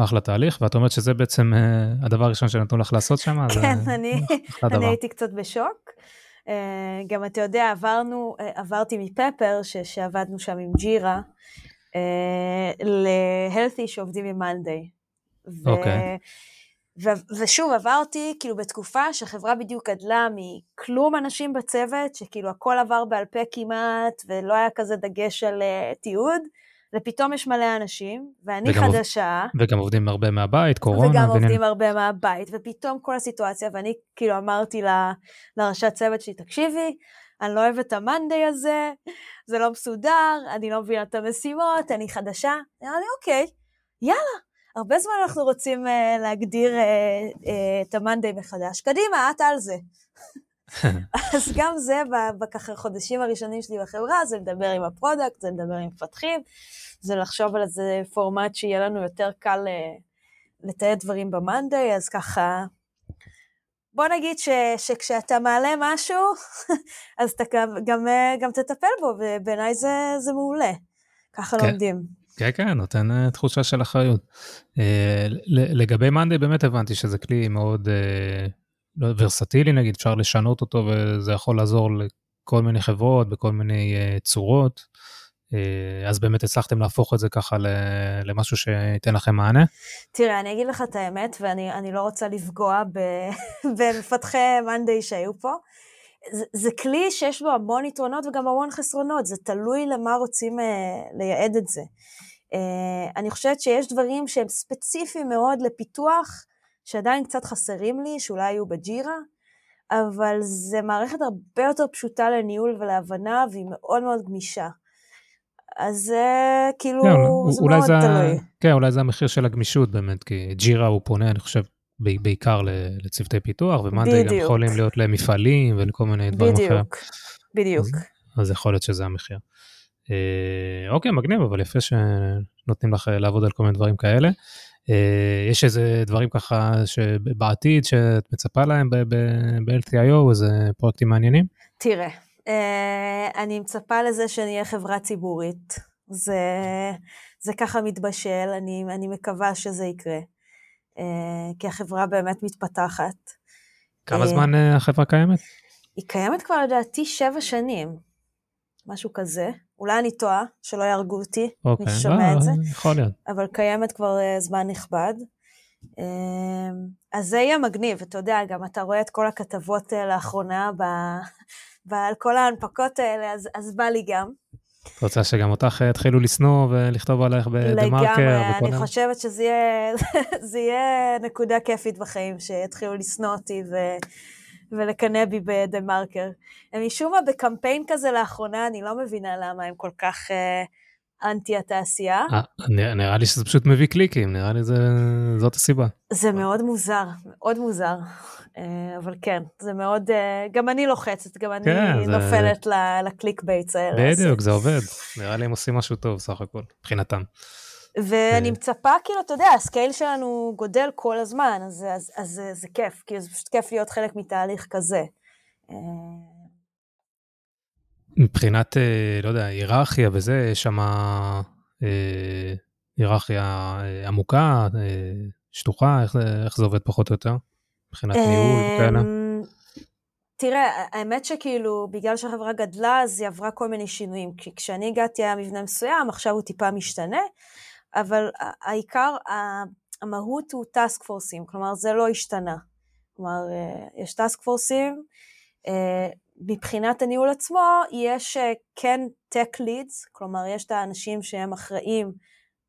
אחלה תהליך, ואת אומרת שזה בעצם אה, הדבר הראשון שנתנו לך לעשות שם? כן, אני, אני הייתי קצת בשוק. אה, גם אתה יודע, עברנו, עברתי מפפר, ש, שעבדנו שם עם ג'ירה, להלתי שעובדים עם מאנדיי. אוקיי. ו- ושוב, עברתי כאילו בתקופה שהחברה בדיוק גדלה מכלום אנשים בצוות, שכאילו הכל עבר בעל פה כמעט, ולא היה כזה דגש על uh, תיעוד, ופתאום יש מלא אנשים, ואני וגם חדשה. וגם עובדים הרבה מהבית, קורונה. וגם ועניין... עובדים הרבה מהבית, ופתאום כל הסיטואציה, ואני כאילו אמרתי ל, לראשת צוות שלי, תקשיבי, אני לא אוהבת את ה Monday הזה, זה לא מסודר, אני לא מבינה את המשימות, אני חדשה. אמרתי אוקיי, יאללה, הרבה זמן אנחנו רוצים uh, להגדיר uh, uh, את ה Monday מחדש. קדימה, את על זה. אז גם זה בככה חודשים הראשונים שלי בחברה, זה לדבר עם ה product, זה לדבר עם מפתחים, זה לחשוב על איזה פורמט שיהיה לנו יותר קל אה, לתעד דברים במאנדיי, אז ככה, בוא נגיד ש, שכשאתה מעלה משהו, אז אתה גם, גם, אה, גם תטפל בו, ובעיניי זה, זה מעולה. ככה כן. לומדים. כן, כן, נותן uh, תחושה של אחריות. לגבי מאנדיי באמת הבנתי שזה כלי מאוד ורסטילי נגיד, אפשר לשנות אותו וזה יכול לעזור לכל מיני חברות בכל מיני uh, צורות. Uh, אז באמת הצלחתם להפוך את זה ככה למשהו שייתן לכם מענה? תראה, אני אגיד לך את האמת, ואני לא רוצה לפגוע במפתחי מאנדיי שהיו פה. זה, זה כלי שיש בו המון יתרונות וגם המון חסרונות, זה תלוי למה רוצים uh, לייעד את זה. Uh, אני חושבת שיש דברים שהם ספציפיים מאוד לפיתוח, שעדיין קצת חסרים לי, שאולי היו בג'ירה, אבל זה מערכת הרבה יותר פשוטה לניהול ולהבנה, והיא מאוד מאוד גמישה. אז זה כאילו, כן, זה מאוד זה, תלוי. כן, אולי זה המחיר של הגמישות באמת, כי ג'ירה הוא פונה, אני חושב, בעיקר לצוותי פיתוח, ומאנדי גם יכולים להיות למפעלים ולכל מיני דברים אחרים. בדיוק, בדיוק. אז, אז יכול להיות שזה המחיר. אה, אוקיי, מגניב, אבל יפה שנותנים לך לעבוד על כל מיני דברים כאלה. אה, יש איזה דברים ככה שבעתיד שאת מצפה להם ב-LTIO, איזה פרויקטים מעניינים? תראה, אה, אני מצפה לזה שנהיה חברה ציבורית. זה, זה ככה מתבשל, אני, אני מקווה שזה יקרה. אה, כי החברה באמת מתפתחת. כמה זמן החברה קיימת? היא קיימת כבר לדעתי שבע שנים, משהו כזה. אולי אני טועה, שלא יהרגו אותי, אוקיי, מי ששומע לא, את זה. יכול להיות. אבל קיימת כבר uh, זמן נכבד. Uh, אז זה יהיה מגניב, אתה יודע, גם אתה רואה את כל הכתבות uh, לאחרונה ב... ועל כל ההנפקות האלה, אז, אז בא לי גם. את רוצה שגם אותך יתחילו לשנוא ולכתוב עליך בדה-מרקר? לגמרי, אני חושבת שזה יהיה, יהיה נקודה כיפית בחיים, שיתחילו לשנוא אותי ו... ולקנא בי בדה מרקר. משום מה בקמפיין כזה לאחרונה, אני לא מבינה למה הם כל כך אה, אנטי התעשייה. 아, אה, נראה לי שזה פשוט מביא קליקים, נראה לי זה, זאת הסיבה. זה מאוד מוזר, מאוד מוזר. אה, אבל כן, זה מאוד, אה, גם אני לוחצת, גם אני כן, נופלת זה... ל click baits האלה. בדיוק, זה עובד. נראה לי הם עושים משהו טוב סך הכל, מבחינתם. ואני מצפה, כאילו, אתה יודע, ה scale שלנו גודל כל הזמן, אז, אז, אז זה, זה כיף, כאילו זה פשוט כיף להיות חלק מתהליך כזה. אה, מבחינת, אה, לא יודע, היררכיה וזה, יש שם אה, היררכיה עמוקה, שטוחה, איך, איך זה עובד פחות או יותר? מבחינת ניהול וכאלה? תראה, האמת שכאילו, בגלל שהחברה גדלה, אז היא עברה כל מיני שינויים. כי כשאני הגעתי היה מבנה מסוים, עכשיו הוא טיפה משתנה. אבל העיקר, המהות הוא טאסק פורסים, כלומר זה לא השתנה. כלומר, אה, יש טאסק פורסים, אה, מבחינת הניהול עצמו, יש כן tech leads, כלומר יש את האנשים שהם אחראים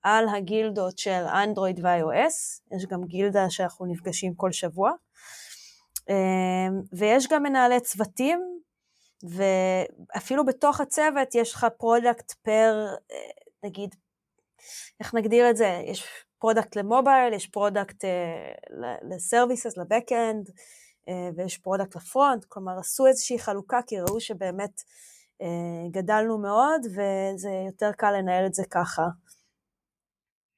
על הגילדות של אנדרואיד ו-iOS, יש גם גילדה שאנחנו נפגשים כל שבוע, ויש גם מנהלי צוותים, ואפילו בתוך הצוות יש לך product per, נגיד, איך נגדיר את זה? יש product ל mobile, יש product ל services, ל back-end, ויש product ל front, כלומר עשו איזושהי חלוקה כי ראו שבאמת אה, גדלנו מאוד וזה יותר קל לנהל את זה ככה.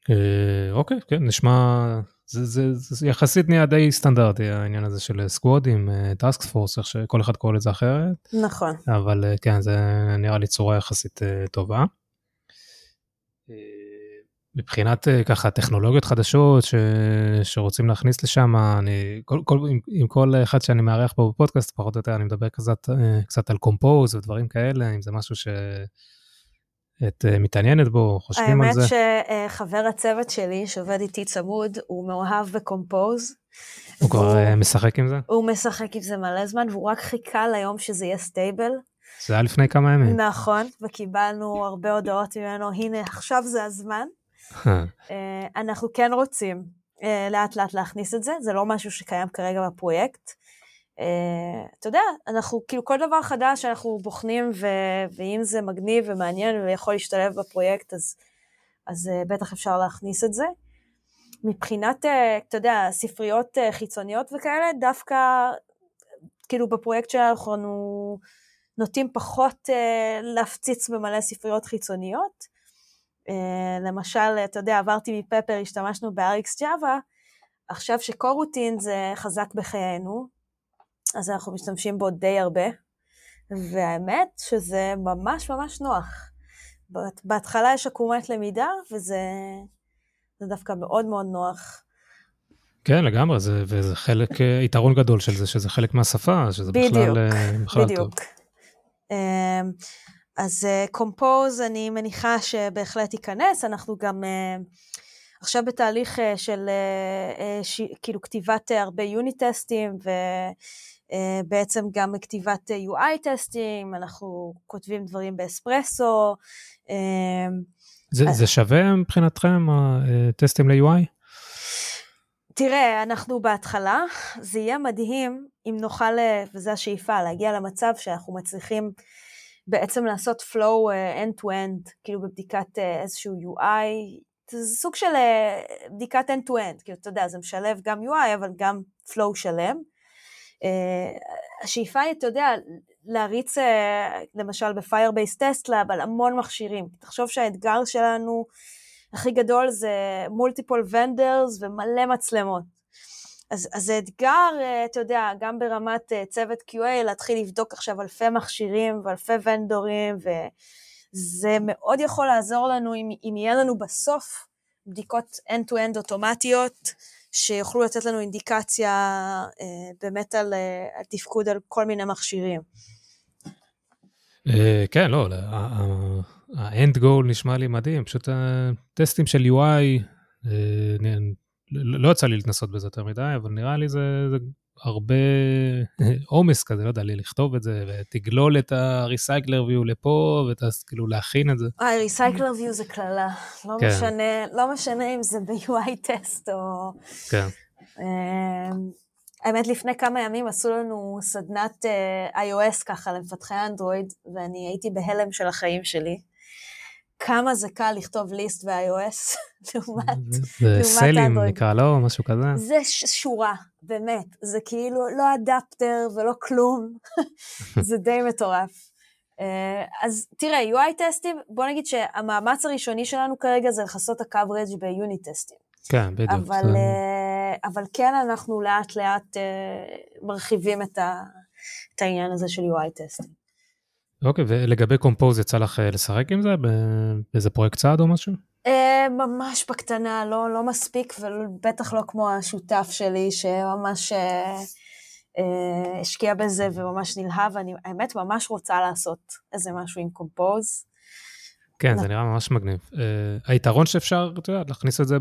אה, אוקיי, כן, נשמע, זה, זה, זה יחסית נהיה די סטנדרטי העניין הזה של סקוואדים, task force, איך שכל אחד קורא לזה אחרת. נכון. אבל אה, כן, זה נראה לי צורה יחסית טובה. מבחינת אה, ככה טכנולוגיות חדשות ש... שרוצים להכניס לשם, אני, כל, כל, עם, עם כל אחד שאני מארח פה בפודקאסט, פחות או יותר אני מדבר קצת, אה, קצת על Compose ודברים כאלה, אם זה משהו שאת אה, מתעניינת בו, חושבים על זה. האמת שחבר הצוות שלי, שעובד איתי צמוד, הוא מאוהב ב Compose. הוא כבר משחק עם זה? הוא משחק עם זה מלא זמן, והוא רק חיכה ליום שזה יהיה stable. זה היה לפני כמה ימים. נכון, וקיבלנו הרבה הודעות ממנו, הנה, עכשיו זה הזמן. אה, אנחנו כן רוצים אה, לאט לאט להכניס את זה, זה לא משהו שקיים כרגע בפרויקט. אה, אתה יודע, אנחנו, כאילו כל דבר חדש שאנחנו בוחנים, ואם זה מגניב ומעניין ויכול להשתלב בפרויקט, אז, אז בטח אפשר להכניס את זה. מבחינת, אתה יודע, ספריות חיצוניות וכאלה, דווקא, כאילו בפרויקט שלנו אנחנו נוטים פחות להפציץ במלא ספריות חיצוניות. אה, למשל, אתה יודע, עברתי מפפר, השתמשנו ב-RX Java, עכשיו שקורוטין זה חזק בחיינו, אז אנחנו משתמשים בו די הרבה, והאמת שזה ממש ממש נוח. בהתחלה יש עקומת למידה, וזה דווקא מאוד מאוד נוח. כן, לגמרי, זה, וזה חלק, אה, יתרון גדול של זה, שזה חלק מהשפה, שזה בדיוק, בכלל, אה, בכלל בדיוק. טוב. אז קומפוז, uh, אני מניחה שבהחלט ייכנס, אנחנו גם uh, עכשיו בתהליך uh, של uh, ש, כאילו כתיבת הרבה יוניט טסטים, ובעצם uh, גם כתיבת UI טסטים, אנחנו כותבים דברים באספרסו. Uh, זה, אז... זה שווה מבחינתכם, הטסטים ל-UI? תראה, אנחנו בהתחלה, זה יהיה מדהים אם נוכל, וזו השאיפה, להגיע למצב שאנחנו מצליחים בעצם לעשות flow uh, end-to-end, כאילו בבדיקת uh, איזשהו UI, זה סוג של uh, בדיקת end-to-end, כאילו אתה יודע, זה משלב גם UI, אבל גם flow שלם. השאיפה היא, אתה יודע, להריץ למשל Test Lab על המון מכשירים. תחשוב שהאתגר שלנו הכי גדול זה multiple vendors ומלא מצלמות. אז, אז זה אתגר, אה, אתה יודע, גם ברמת אה, צוות QA, להתחיל לבדוק עכשיו אלפי מכשירים ואלפי ונדורים, וזה מאוד יכול לעזור לנו אם, אם יהיה לנו בסוף בדיקות end-to-end אוטומטיות, שיוכלו לתת לנו אינדיקציה אה, באמת על, על תפקוד על כל מיני מכשירים. כן, לא, ה-end goal נשמע לי מדהים, פשוט הטסטים של UI, לא, יצא לי להתנסות בזה יותר מדי, אבל נראה לי זה, זה הרבה עומס כזה, לא יודע, לי לכתוב את זה, ותגלול את ה-recycler view לפה, וכאילו להכין את זה. אה, recycler view זה קללה. לא, כן. משנה, לא משנה אם זה ב-UI טסט או... כן. אמ, האמת, לפני כמה ימים עשו לנו סדנת uh, iOS ככה למפתחי אנדרואיד, ואני הייתי בהלם של החיים שלי. כמה זה קל לכתוב ליסט ב-iOS לעומת זה סלים נקרא לא משהו כזה זה שורה באמת זה כאילו לא אדפטר ולא כלום זה די מטורף. אה, אז תראה UI טסטים בוא נגיד שהמאמץ הראשוני שלנו כרגע זה לכסות ה-coverage ביוניט טסטים. כן בדיוק. אבל. אה, אבל כן אנחנו לאט לאט אה, מרחיבים את, ה, את העניין הזה של UI טסטים. אוקיי, ולגבי קומפוז יצא לך אה, לשחק עם זה באיזה פרויקט צעד או משהו? אה, ממש בקטנה, לא, לא מספיק, ובטח לא כמו השותף שלי שממש אה, השקיע בזה וממש נלהב, ואני האמת ממש רוצה לעשות איזה משהו עם קומפוז. כן, זה נראה ממש מגניב. Uh, היתרון שאפשר, אתה יודע, להכניס את זה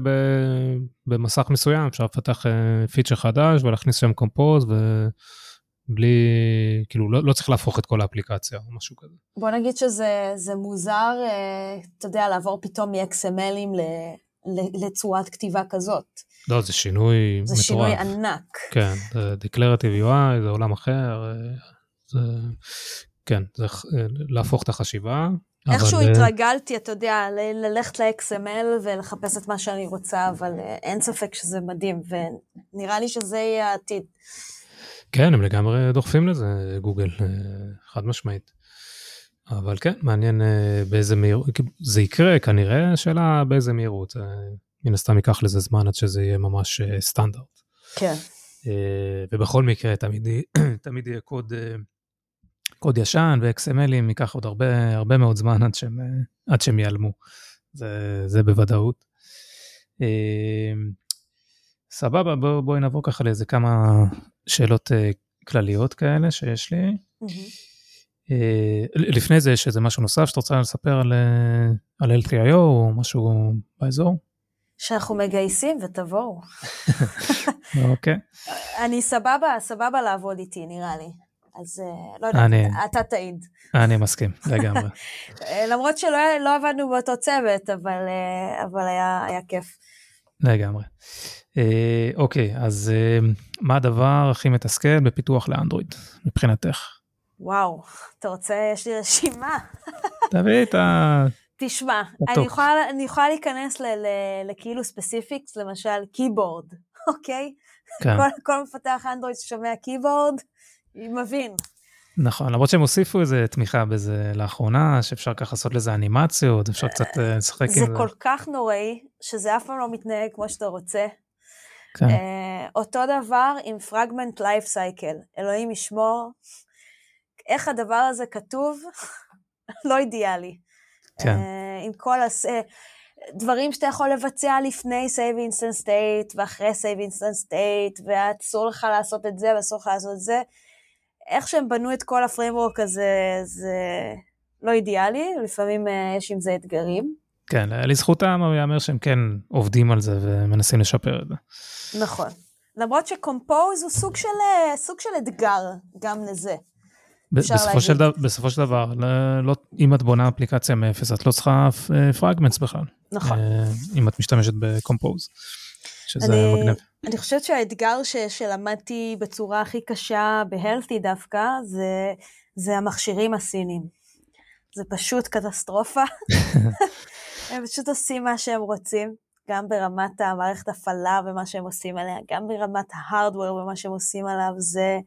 במסך מסוים, אפשר לפתח פיצ'ר חדש ולהכניס שם קומפוז, ו... בלי, כאילו, לא, לא צריך להפוך את כל האפליקציה או משהו כזה. בוא נגיד שזה מוזר, אה, אתה יודע, לעבור פתאום מ-XMLים לצורת כתיבה כזאת. לא, זה שינוי זה מטורף. שינוי ענק. כן, זה Declarative UI, זה עולם אחר, אה, זה, כן, זה אה, להפוך את החשיבה. איכשהו אבל, התרגלתי, אתה יודע, ללכת ל-XML ולחפש את מה שאני רוצה, אבל אין ספק שזה מדהים, ונראה לי שזה יהיה העתיד. כן, הם לגמרי דוחפים לזה, גוגל, אה, חד משמעית. אבל כן, מעניין אה, באיזה מהירות, זה יקרה כנראה, השאלה באיזה מהירות. אה, מן הסתם ייקח לזה זמן עד שזה יהיה ממש סטנדרט. כן. ובכל מקרה תמיד, תמיד יהיה קוד, קוד ישן ו-XMLים, ייקח עוד הרבה, הרבה מאוד זמן עד שהם, עד שהם ייעלמו. זה, זה בוודאות. סבבה, בוא, בואי נעבור ככה לאיזה כמה שאלות אה, כלליות כאלה שיש לי. אה, לפני זה יש איזה משהו נוסף שאתה רוצה לספר על, אה, על LTIO או משהו באזור? שאנחנו מגייסים ותבואו. אוקיי. אני סבבה, סבבה לעבוד איתי, נראה לי. אז אה, לא יודעת, אני- אתה תעיד. אני מסכים, לגמרי. למרות שלא לא עבדנו באותו צוות, אבל, אה, אבל היה, היה כיף. לגמרי. אה, אוקיי, אז אה, מה הדבר הכי מתסכל בפיתוח לאנדרואיד מבחינתך? וואו, אתה רוצה, יש לי רשימה. תביאי את ה... תשמע. אני יכולה, אני יכולה להיכנס לכאילו specifics, למשל keyboard, okay? כן, כל, כל מפתח אנדרואיד ששומע keyboard, מבין. נכון, למרות שהם הוסיפו איזה תמיכה בזה לאחרונה, שאפשר ככה לעשות לזה אנימציות, אפשר קצת אה, לשחק זה עם זה. כל כך נוראי, שזה אף פעם לא מתנהג כמו שאתה רוצה. כן, אה, אותו דבר עם fragment life cycle, אלוהים ישמור. איך הדבר הזה כתוב? לא אידיאלי. כן. אה, עם כל הס... אה, דברים שאתה יכול לבצע לפני save instant state ואחרי save instant state, ואסור לך לעשות את זה ואסור לך לעשות את זה. איך שהם בנו את כל הפריימוורק הזה, זה לא אידיאלי, לפעמים אה, יש עם זה אתגרים. כן, לזכותם ייאמר שהם כן עובדים על זה ומנסים לשפר את זה. נכון. למרות שקומפוז הוא סוג של, אה, סוג של אתגר גם לזה. בסופו של. דבר, בסופו של דבר, לא, לא, אם את בונה אפליקציה מאפס, את לא צריכה פרגמנטס בכלל. נכון. אה, אם את משתמשת בקומפוז, שזה אני- מגניב. אני חושבת שהאתגר ש, שלמדתי בצורה הכי קשה בהלטי דווקא, זה, זה המכשירים הסינים. זה פשוט קטסטרופה. הם פשוט עושים מה שהם רוצים, גם ברמת המערכת הפעלה ומה שהם עושים עליה, גם ברמת ההארדוור ומה שהם עושים עליו, זה...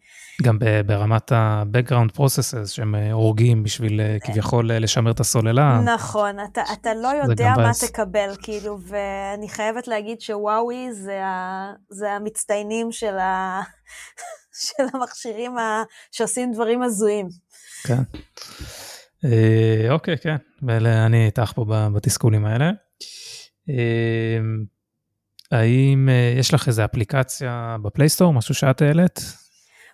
גם ברמת ה-background processes שהם אה, הורגים בשביל אה, כביכול אה, לשמר את הסוללה. נכון, אתה, אתה לא יודע מה מבאס. תקבל, כאילו, ואני חייבת להגיד שוואוי זה, ה, זה המצטיינים של, ה, של המכשירים ה, שעושים דברים הזויים. כן. אה, אוקיי, כן, ואני איתך פה בתסכולים האלה. אה, האם אה, יש לך איזה אפליקציה ב Play Store, משהו שאת העלית?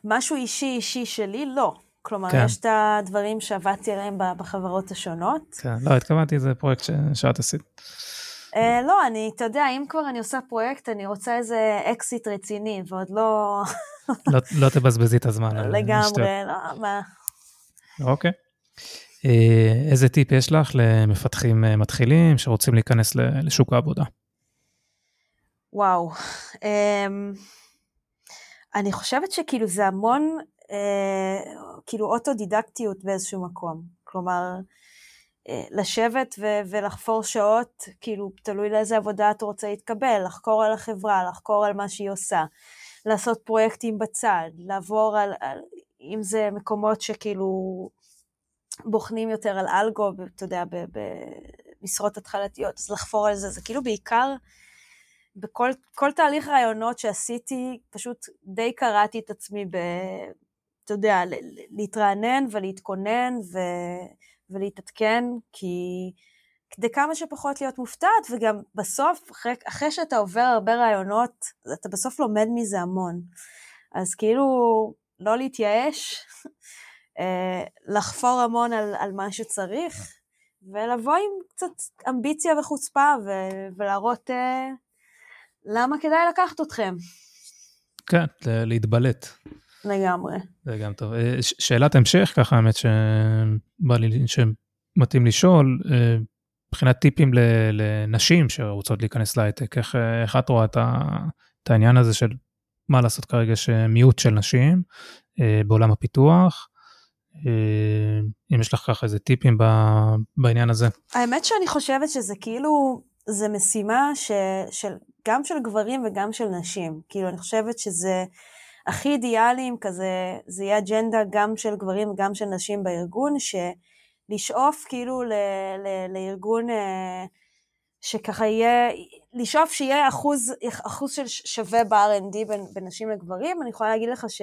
משהו אישי אישי שלי, לא. כלומר, כן. יש את הדברים שעבדתי עליהם בחברות השונות. כן, לא, התכוונתי, זה פרויקט ש- שאת עשית. אה, לא, אני, אתה יודע, אם כבר אני עושה פרויקט, אני רוצה איזה אקזיט רציני, ועוד לא לא, לא תבזבזי את הזמן. לגמרי, לא, מה... אוקיי. אה, איזה טיפ יש לך למפתחים אה, מתחילים שרוצים להיכנס לשוק העבודה? וואו. אמ, אני חושבת שכאילו זה המון, אה, כאילו אוטודידקטיות באיזשהו מקום. כלומר, אה, לשבת ו- ולחפור שעות, כאילו, תלוי לאיזה עבודה אתה רוצה להתקבל, לחקור על החברה, לחקור על מה שהיא עושה, לעשות פרויקטים בצד, לעבור על, על אם זה מקומות שכאילו בוחנים יותר על אלגו, אתה יודע, במשרות התחלתיות, אז לחפור על זה, זה כאילו בעיקר בכל כל תהליך רעיונות שעשיתי, פשוט די קראתי את עצמי ב... אתה יודע, להתרענן ולהתכונן ו... ולהתעדכן, כי כדי כמה שפחות להיות מופתעת, וגם בסוף, אחרי, אחרי שאתה עובר הרבה רעיונות, אתה בסוף לומד מזה המון. אז כאילו, לא להתייאש, לחפור המון על, על מה שצריך, ולבוא עם קצת אמביציה וחוצפה, ו, ולהראות uh, למה כדאי לקחת אתכם. כן, להתבלט. לגמרי. זה גם טוב. אה, שאלת המשך, ככה האמת שבא לי, שמתאים לשאול, אה, מבחינת טיפים לנשים שרוצות להיכנס להייטק, איך, איך את רואה את העניין הזה של מה לעשות כרגע שמיעוט של נשים בעולם הפיתוח? אם יש לך ככה איזה טיפים בעניין הזה. האמת שאני חושבת שזה כאילו, זה משימה ש, של, גם של גברים וגם של נשים. כאילו, אני חושבת שזה הכי אידיאלי אם כזה, זה יהיה אג'נדה גם של גברים וגם של נשים בארגון, שלשאוף כאילו ל, ל, לארגון אה, שככה יהיה, לשאוף שיהיה אחוז, אחוז של שווה ב-R&D בין, בין נשים לגברים. אני יכולה להגיד לך ש...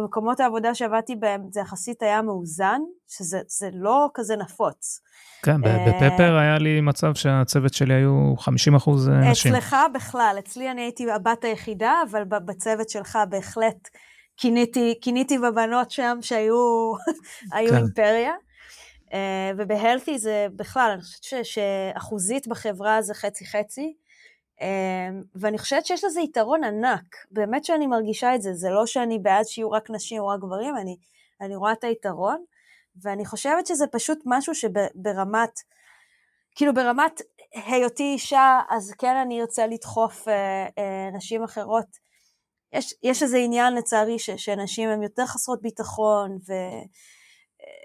במקומות העבודה שעבדתי בהם זה יחסית היה מאוזן, שזה לא כזה נפוץ. כן, אה, בפפר היה לי מצב שהצוות שלי היו 50 אחוז אה, נשים. אצלך בכלל, אצלי אני הייתי הבת היחידה, אבל בצוות שלך בהחלט כיניתי, כיניתי בבנות שם שהיו כן. אימפריה. אה, ובהלתי זה בכלל, אני חושבת שאחוזית בחברה זה חצי-חצי. אמ, ואני חושבת שיש לזה יתרון ענק, באמת שאני מרגישה את זה, זה לא שאני בעד שיהיו רק נשים או רק גברים, אני, אני רואה את היתרון, ואני חושבת שזה פשוט משהו שברמת, כאילו ברמת היותי אישה, אז כן אני ארצה לדחוף אה, אה, נשים אחרות. יש, יש איזה עניין לצערי ש, שנשים הן יותר חסרות ביטחון,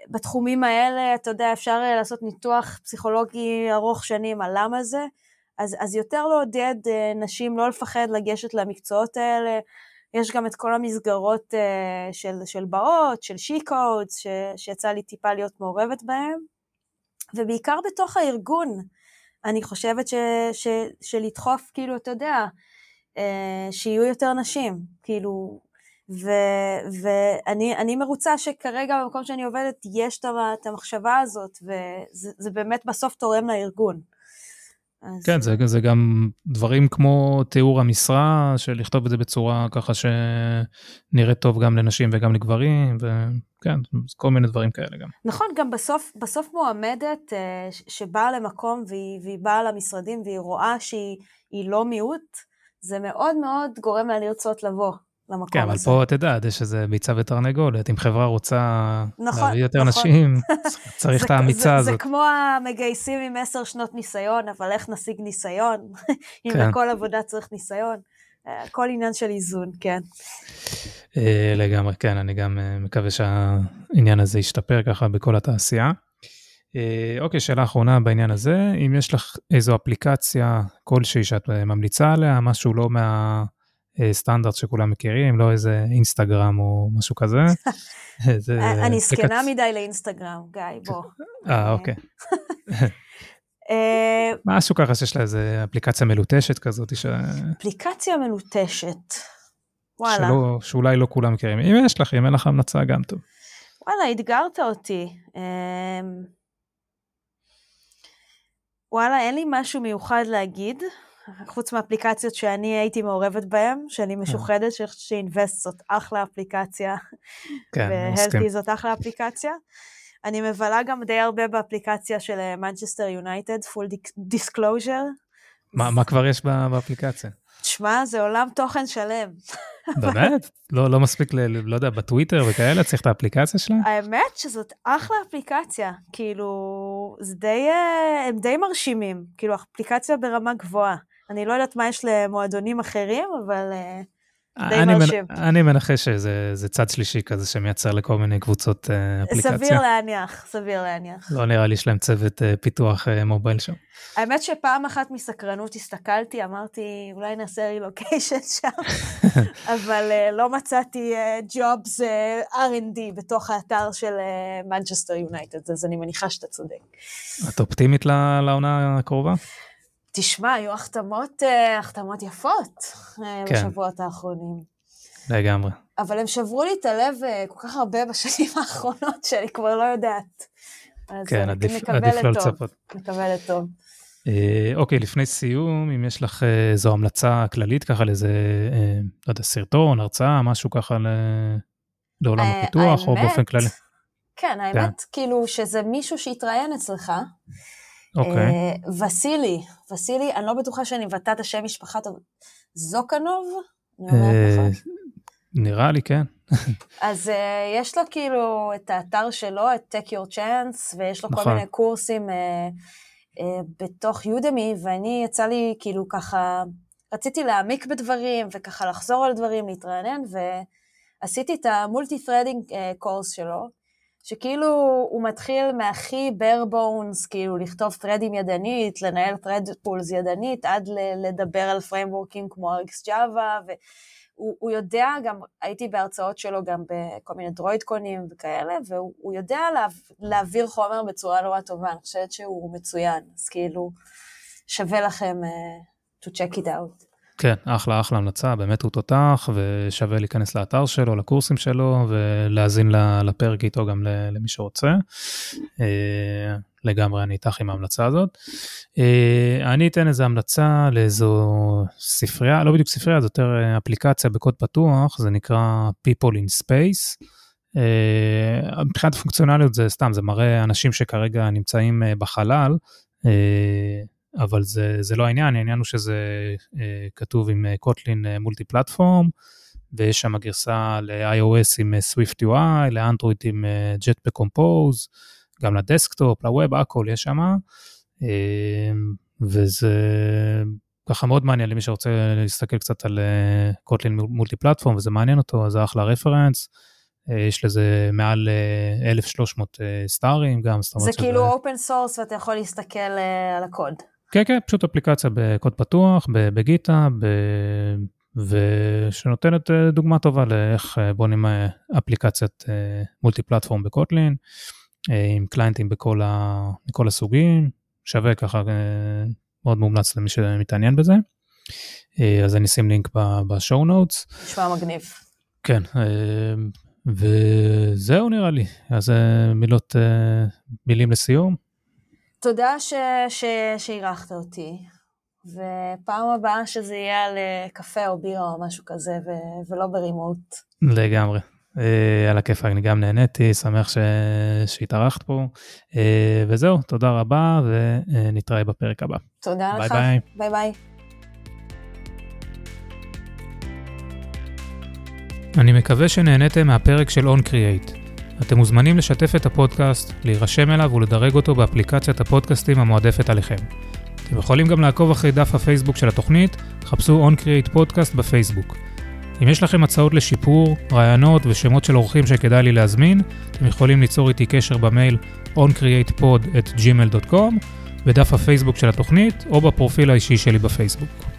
ובתחומים האלה, אתה יודע, אפשר לעשות ניתוח פסיכולוגי ארוך שנים על למה זה, אז, אז יותר לעודד אה, נשים לא לפחד לגשת למקצועות האלה. יש גם את כל המסגרות אה, של, של באות, של שי-קודס, שיצא לי טיפה להיות מעורבת בהם, ובעיקר בתוך הארגון. אני חושבת ש, ש, שלדחוף, כאילו, אתה יודע, אה, שיהיו יותר נשים, כאילו, ו, ואני מרוצה שכרגע במקום שאני עובדת יש את המחשבה הזאת, וזה באמת בסוף תורם לארגון. אז... כן, זה, זה גם דברים כמו תיאור המשרה, של לכתוב את זה בצורה ככה שנראית טוב גם לנשים וגם לגברים, וכן, כל מיני דברים כאלה גם. נכון, גם בסוף, בסוף מועמדת אה, שבאה למקום והיא, והיא באה למשרדים והיא רואה שהיא לא מיעוט, זה מאוד מאוד גורם לה לרצות לבוא. למקום כן, הזה. כן, אבל פה, את יודעת, יש איזה ביצה ותרנגולת. אם חברה רוצה נכון, להביא יותר נכון. נשים, צריך את האמיצה זה, הזאת. זה כמו המגייסים עם עשר שנות ניסיון, אבל איך נשיג ניסיון? אם כן. לכל עבודה צריך ניסיון. הכל עניין של איזון, כן. אה, לגמרי, כן, אני גם אה, מקווה שהעניין הזה ישתפר ככה בכל התעשייה. אה, אוקיי, שאלה אחרונה בעניין הזה, אם יש לך איזו אפליקציה כלשהי שאת ממליצה עליה, משהו לא מה... אה, סטנדרט שכולם מכירים, לא איזה אינסטגרם או משהו כזה. אה, אני זקנה מדי לאינסטגרם, גיא, בוא. אה, אוקיי. משהו ככה שיש לה איזה אפליקציה מלוטשת כזאת. ש... אפליקציה מלוטשת, וואלה. שלא, שאולי לא כולם מכירים. אם יש לך, אם אין לך המלצה, גם טוב. וואלה, אתגרת אותי. אמ, וואלה, אין לי משהו מיוחד להגיד. חוץ מאפליקציות שאני הייתי מעורבת בהן, שאני משוחדת, שאני חושבת ש Invest זאת אחלה אפליקציה, כן, ו Healthy זאת אחלה אפליקציה. אני מבלה גם די הרבה באפליקציה של מנצ'סטר יונייטד, full disclosure. מה כבר יש באפליקציה? תשמע, זה עולם תוכן שלם. באמת? לא, לא מספיק, ל, לא יודע, בטוויטר וכאלה, צריך את האפליקציה שלה? האמת שזאת אחלה אפליקציה. כאילו, זה די, אה, הם די מרשימים. כאילו, אפליקציה ברמה גבוהה. אני לא יודעת מה יש למועדונים אחרים, אבל uh, די מרשים. אני מנחש שזה צד שלישי כזה שמייצר לכל מיני קבוצות uh, אפליקציה. סביר להניח, סביר להניח. לא נראה לי שיש להם צוות uh, פיתוח uh, מובייל שם. האמת שפעם אחת מסקרנות הסתכלתי, אמרתי, אולי נעשה רילוקיישן שם, אבל uh, לא מצאתי ג'ובס uh, R&D בתוך האתר של מנצ'סטר uh, יונייטד, אז אני מניחה שאתה צודק. את אופטימית לעונה הקרובה? תשמע, היו החתמות, אה, החתמות יפות אה, כן. בשבועות האחרונים. לגמרי. אבל הם שברו לי את הלב אה, כל כך הרבה בשנים האחרונות, שאני כבר לא יודעת. כן, עדיף, עדיף לא לצפות. מקבלת טוב. אוקיי, לפני סיום, אם יש לך איזו המלצה כללית ככה לאיזה, לא יודע, סרטון, הרצאה, משהו ככה לעולם הפיתוח, או באופן כללי. כן, האמת, כן. כאילו, שזה מישהו שהתראיין אצלך, אוקיי. אה, וסילי, וסילי, אני לא בטוחה שאני מבטאת את השם משפחה טוב. זוקנוב? אה, נראה לי, כן. אז uh, יש לו כאילו את האתר שלו, את Take Your Chance, ויש לו נכון. כל מיני קורסים uh, uh, בתוך יודמי, ואני יצא לי כאילו ככה, רציתי להעמיק בדברים, וככה לחזור על דברים, להתרענן, ועשיתי את המולטי-threading קורס שלו, שכאילו הוא מתחיל מהכי bare bones, כאילו לכתוב threadים ידנית, לנהל thread pools ידנית, עד לדבר על frameworking כמו RxJava, הוא, הוא יודע, גם הייתי בהרצאות שלו גם בכל מיני דרוידקונים וכאלה, והוא יודע לה, להעביר חומר בצורה נורא טובה, אני חושבת שהוא מצוין, אז כאילו שווה לכם uh, to check it out. כן, אחלה אחלה המלצה, באמת הוא תותח, ושווה להיכנס לאתר שלו, לקורסים שלו, ולהאזין לפרק איתו גם למי שרוצה. אה, לגמרי אני איתך עם ההמלצה הזאת. אה, אני אתן איזו המלצה לאיזו ספרייה, לא בדיוק ספרייה, זה יותר אה, אפליקציה בקוד פתוח, זה נקרא People in Space. מבחינת פונקציונליות זה סתם, זה מראה אנשים שכרגע נמצאים בחלל. אבל זה, זה לא העניין, העניין הוא שזה אה, כתוב עם Kotlin Multiplatform, ויש שם גרסה ל-iOS עם אה, UI, לאנדרואיד עם Jetpack אה, Compose, גם לדסקטופ, לווב, הכל יש שם, אה, וזה ככה מאוד מעניין למי שרוצה להסתכל קצת על Kotlin Multiplatform, וזה מעניין אותו, אז זה אחלה reference. יש לזה מעל 1,300 stars גם, זאת אומרת שזה... זה כאילו open source ואתה יכול להסתכל על הקוד. כן, כן, פשוט אפליקציה בקוד פתוח, ב-GitHub, ב... ושנותנת אה, דוגמה טובה לאיך אה, בונים אה, אפליקציית multiplatform ב-Kotlin, עם clientים בכל, ה... בכל הסוגים, שווה ככה, מאוד מומלץ למי שמתעניין בזה. אז אני אשים לינק ב show notes. נשמע מגניב. כן, וזהו נראה לי, אז מילות, מילים לסיום. תודה שאירחת אותי, ופעם הבאה שזה יהיה על אה, קפה או בירה או משהו כזה, ו- ולא ב remote. לגמרי. אה, על הכיף, אני גם נהניתי, שמח ש... שהתארחת פה. אה, וזהו, תודה רבה, ונתראה בפרק הבא. תודה ביי לך. ביי. ביי ביי. אני מקווה שנהניתם מהפרק של OnCreate. אתם מוזמנים לשתף את הפודקאסט, להירשם אליו ולדרג אותו באפליקציית הפודקאסטים המועדפת עליכם. אתם יכולים גם לעקוב אחרי דף הפייסבוק של התוכנית, חפשו OnCreate Podcast בפייסבוק. אם יש לכם הצעות לשיפור, רעיונות ושמות של אורחים שכדאי לי להזמין, אתם יכולים ליצור איתי קשר במייל oncreatepod@gmail.com, בדף הפייסבוק של התוכנית או בפרופיל האישי שלי בפייסבוק.